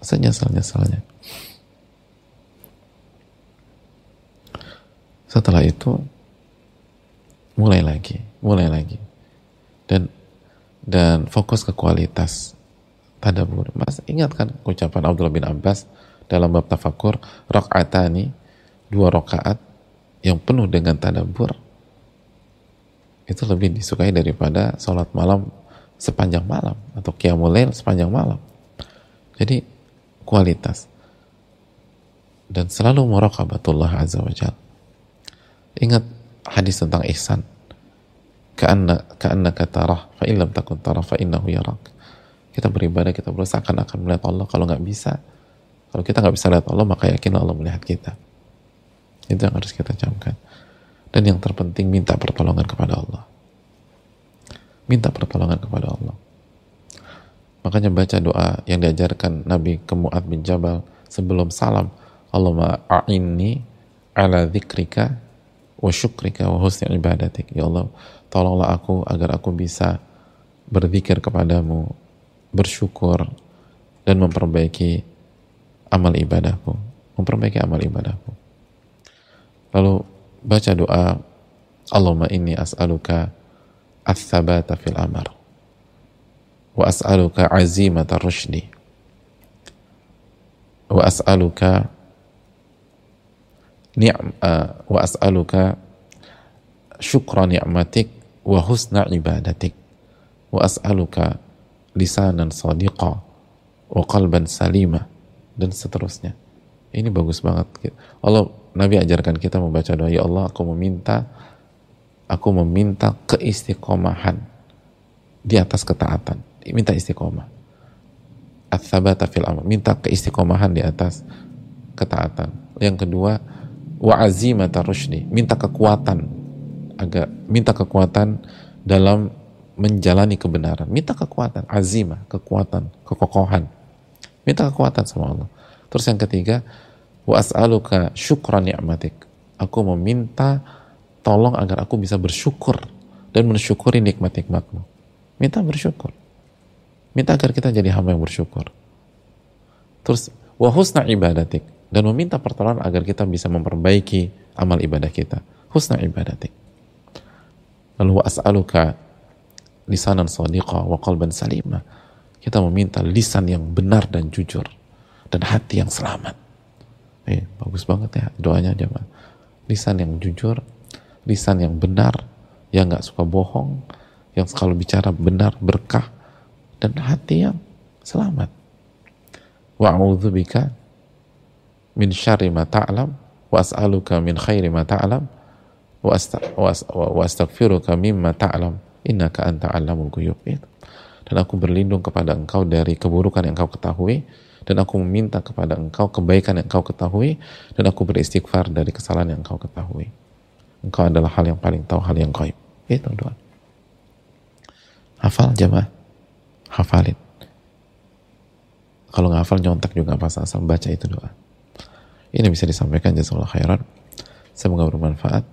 Senyesel nyeselnya setelah itu mulai lagi mulai lagi. Dan dan fokus ke kualitas tadabur mas ingatkan ucapan Abdullah bin Abbas dalam bab tafakur rakaatani dua rakaat yang penuh dengan tadabur itu lebih disukai daripada sholat malam sepanjang malam atau qiyamul sepanjang malam. Jadi kualitas dan selalu muraqabatullah azza wa jalla. Ingat hadis tentang ihsan. Ka'anna ka'anna tarah fa illam takun tarah fa innahu yarak. Kita beribadah, kita berusaha akan akan melihat Allah. Kalau nggak bisa, kalau kita nggak bisa lihat Allah, maka yakinlah Allah melihat kita. Itu yang harus kita camkan. Dan yang terpenting minta pertolongan kepada Allah. Minta pertolongan kepada Allah. Makanya baca doa yang diajarkan Nabi ke Mu'ad bin Jabal sebelum salam. Allahumma a'inni ala dzikrika wa syukrika wa husni ibadatik. Ya Allah, tolonglah aku agar aku bisa berzikir kepadamu, bersyukur, dan memperbaiki amal ibadahku. Memperbaiki amal ibadahku. Lalu baca doa, Allahumma inni as'aluka ats-tsabata fil amr wa as'aluka azimata rushdi. Wa as'aluka ni'am uh, wa as'aluka syukra ni'matik wa husna ibadatik. Wa as'aluka lisanan sadiqa wa qalban salima. Dan seterusnya. Ini bagus banget. Allah Nabi ajarkan kita membaca doa ya Allah aku meminta aku meminta keistiqomahan di atas ketaatan. Minta istiqomah. At-thabata fil amal minta keistiqomahan di atas ketaatan. Yang kedua wa azimata rushdi minta kekuatan agak minta kekuatan dalam menjalani kebenaran. Minta kekuatan azimah kekuatan kekokohan. Minta kekuatan sama Allah. Terus yang ketiga wa as'aluka syukran ni'matik aku meminta tolong agar aku bisa bersyukur dan mensyukuri nikmat-nikmatmu minta bersyukur minta agar kita jadi hamba yang bersyukur terus wa husna ibadatik dan meminta pertolongan agar kita bisa memperbaiki amal ibadah kita. Husna ibadatik. Lalu as'aluka lisanan sadiqa wa qalban salima. Kita meminta lisan yang benar dan jujur dan hati yang selamat. Eh, bagus banget ya doanya jemaah. Lisan yang jujur, lisan yang benar, yang nggak suka bohong, yang selalu bicara benar, berkah, dan hati yang selamat. Wa'udzubika min syarri ma ta'lam wa as'aluka min khairi ma ta'lam wa astaghfiruka mimma ta'lam innaka anta alamul ghuyub dan aku berlindung kepada engkau dari keburukan yang engkau ketahui dan aku meminta kepada engkau kebaikan yang engkau ketahui dan aku beristighfar dari kesalahan yang engkau ketahui. Engkau adalah hal yang paling tahu hal yang gaib. Itu doa. Hafal jamaah hafalin. Kalau nggak hafal nyontek juga pas asal baca itu doa. Ini bisa disampaikan jazakallah khairan. Semoga bermanfaat.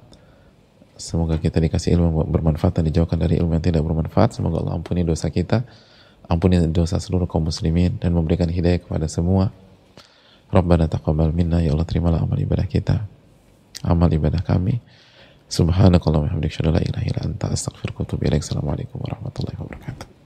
Semoga kita dikasih ilmu bermanfaat dan dijauhkan dari ilmu yang tidak bermanfaat. Semoga Allah ampuni dosa kita, ampuni dosa seluruh kaum muslimin dan memberikan hidayah kepada semua. Rabbana taqabbal minna ya Allah terimalah amal ibadah kita. Amal ibadah kami. Subhanakallahumma wa bihamdika la ilaha illa anta astaghfiruka wa atubu ilaik. Assalamualaikum warahmatullahi wabarakatuh.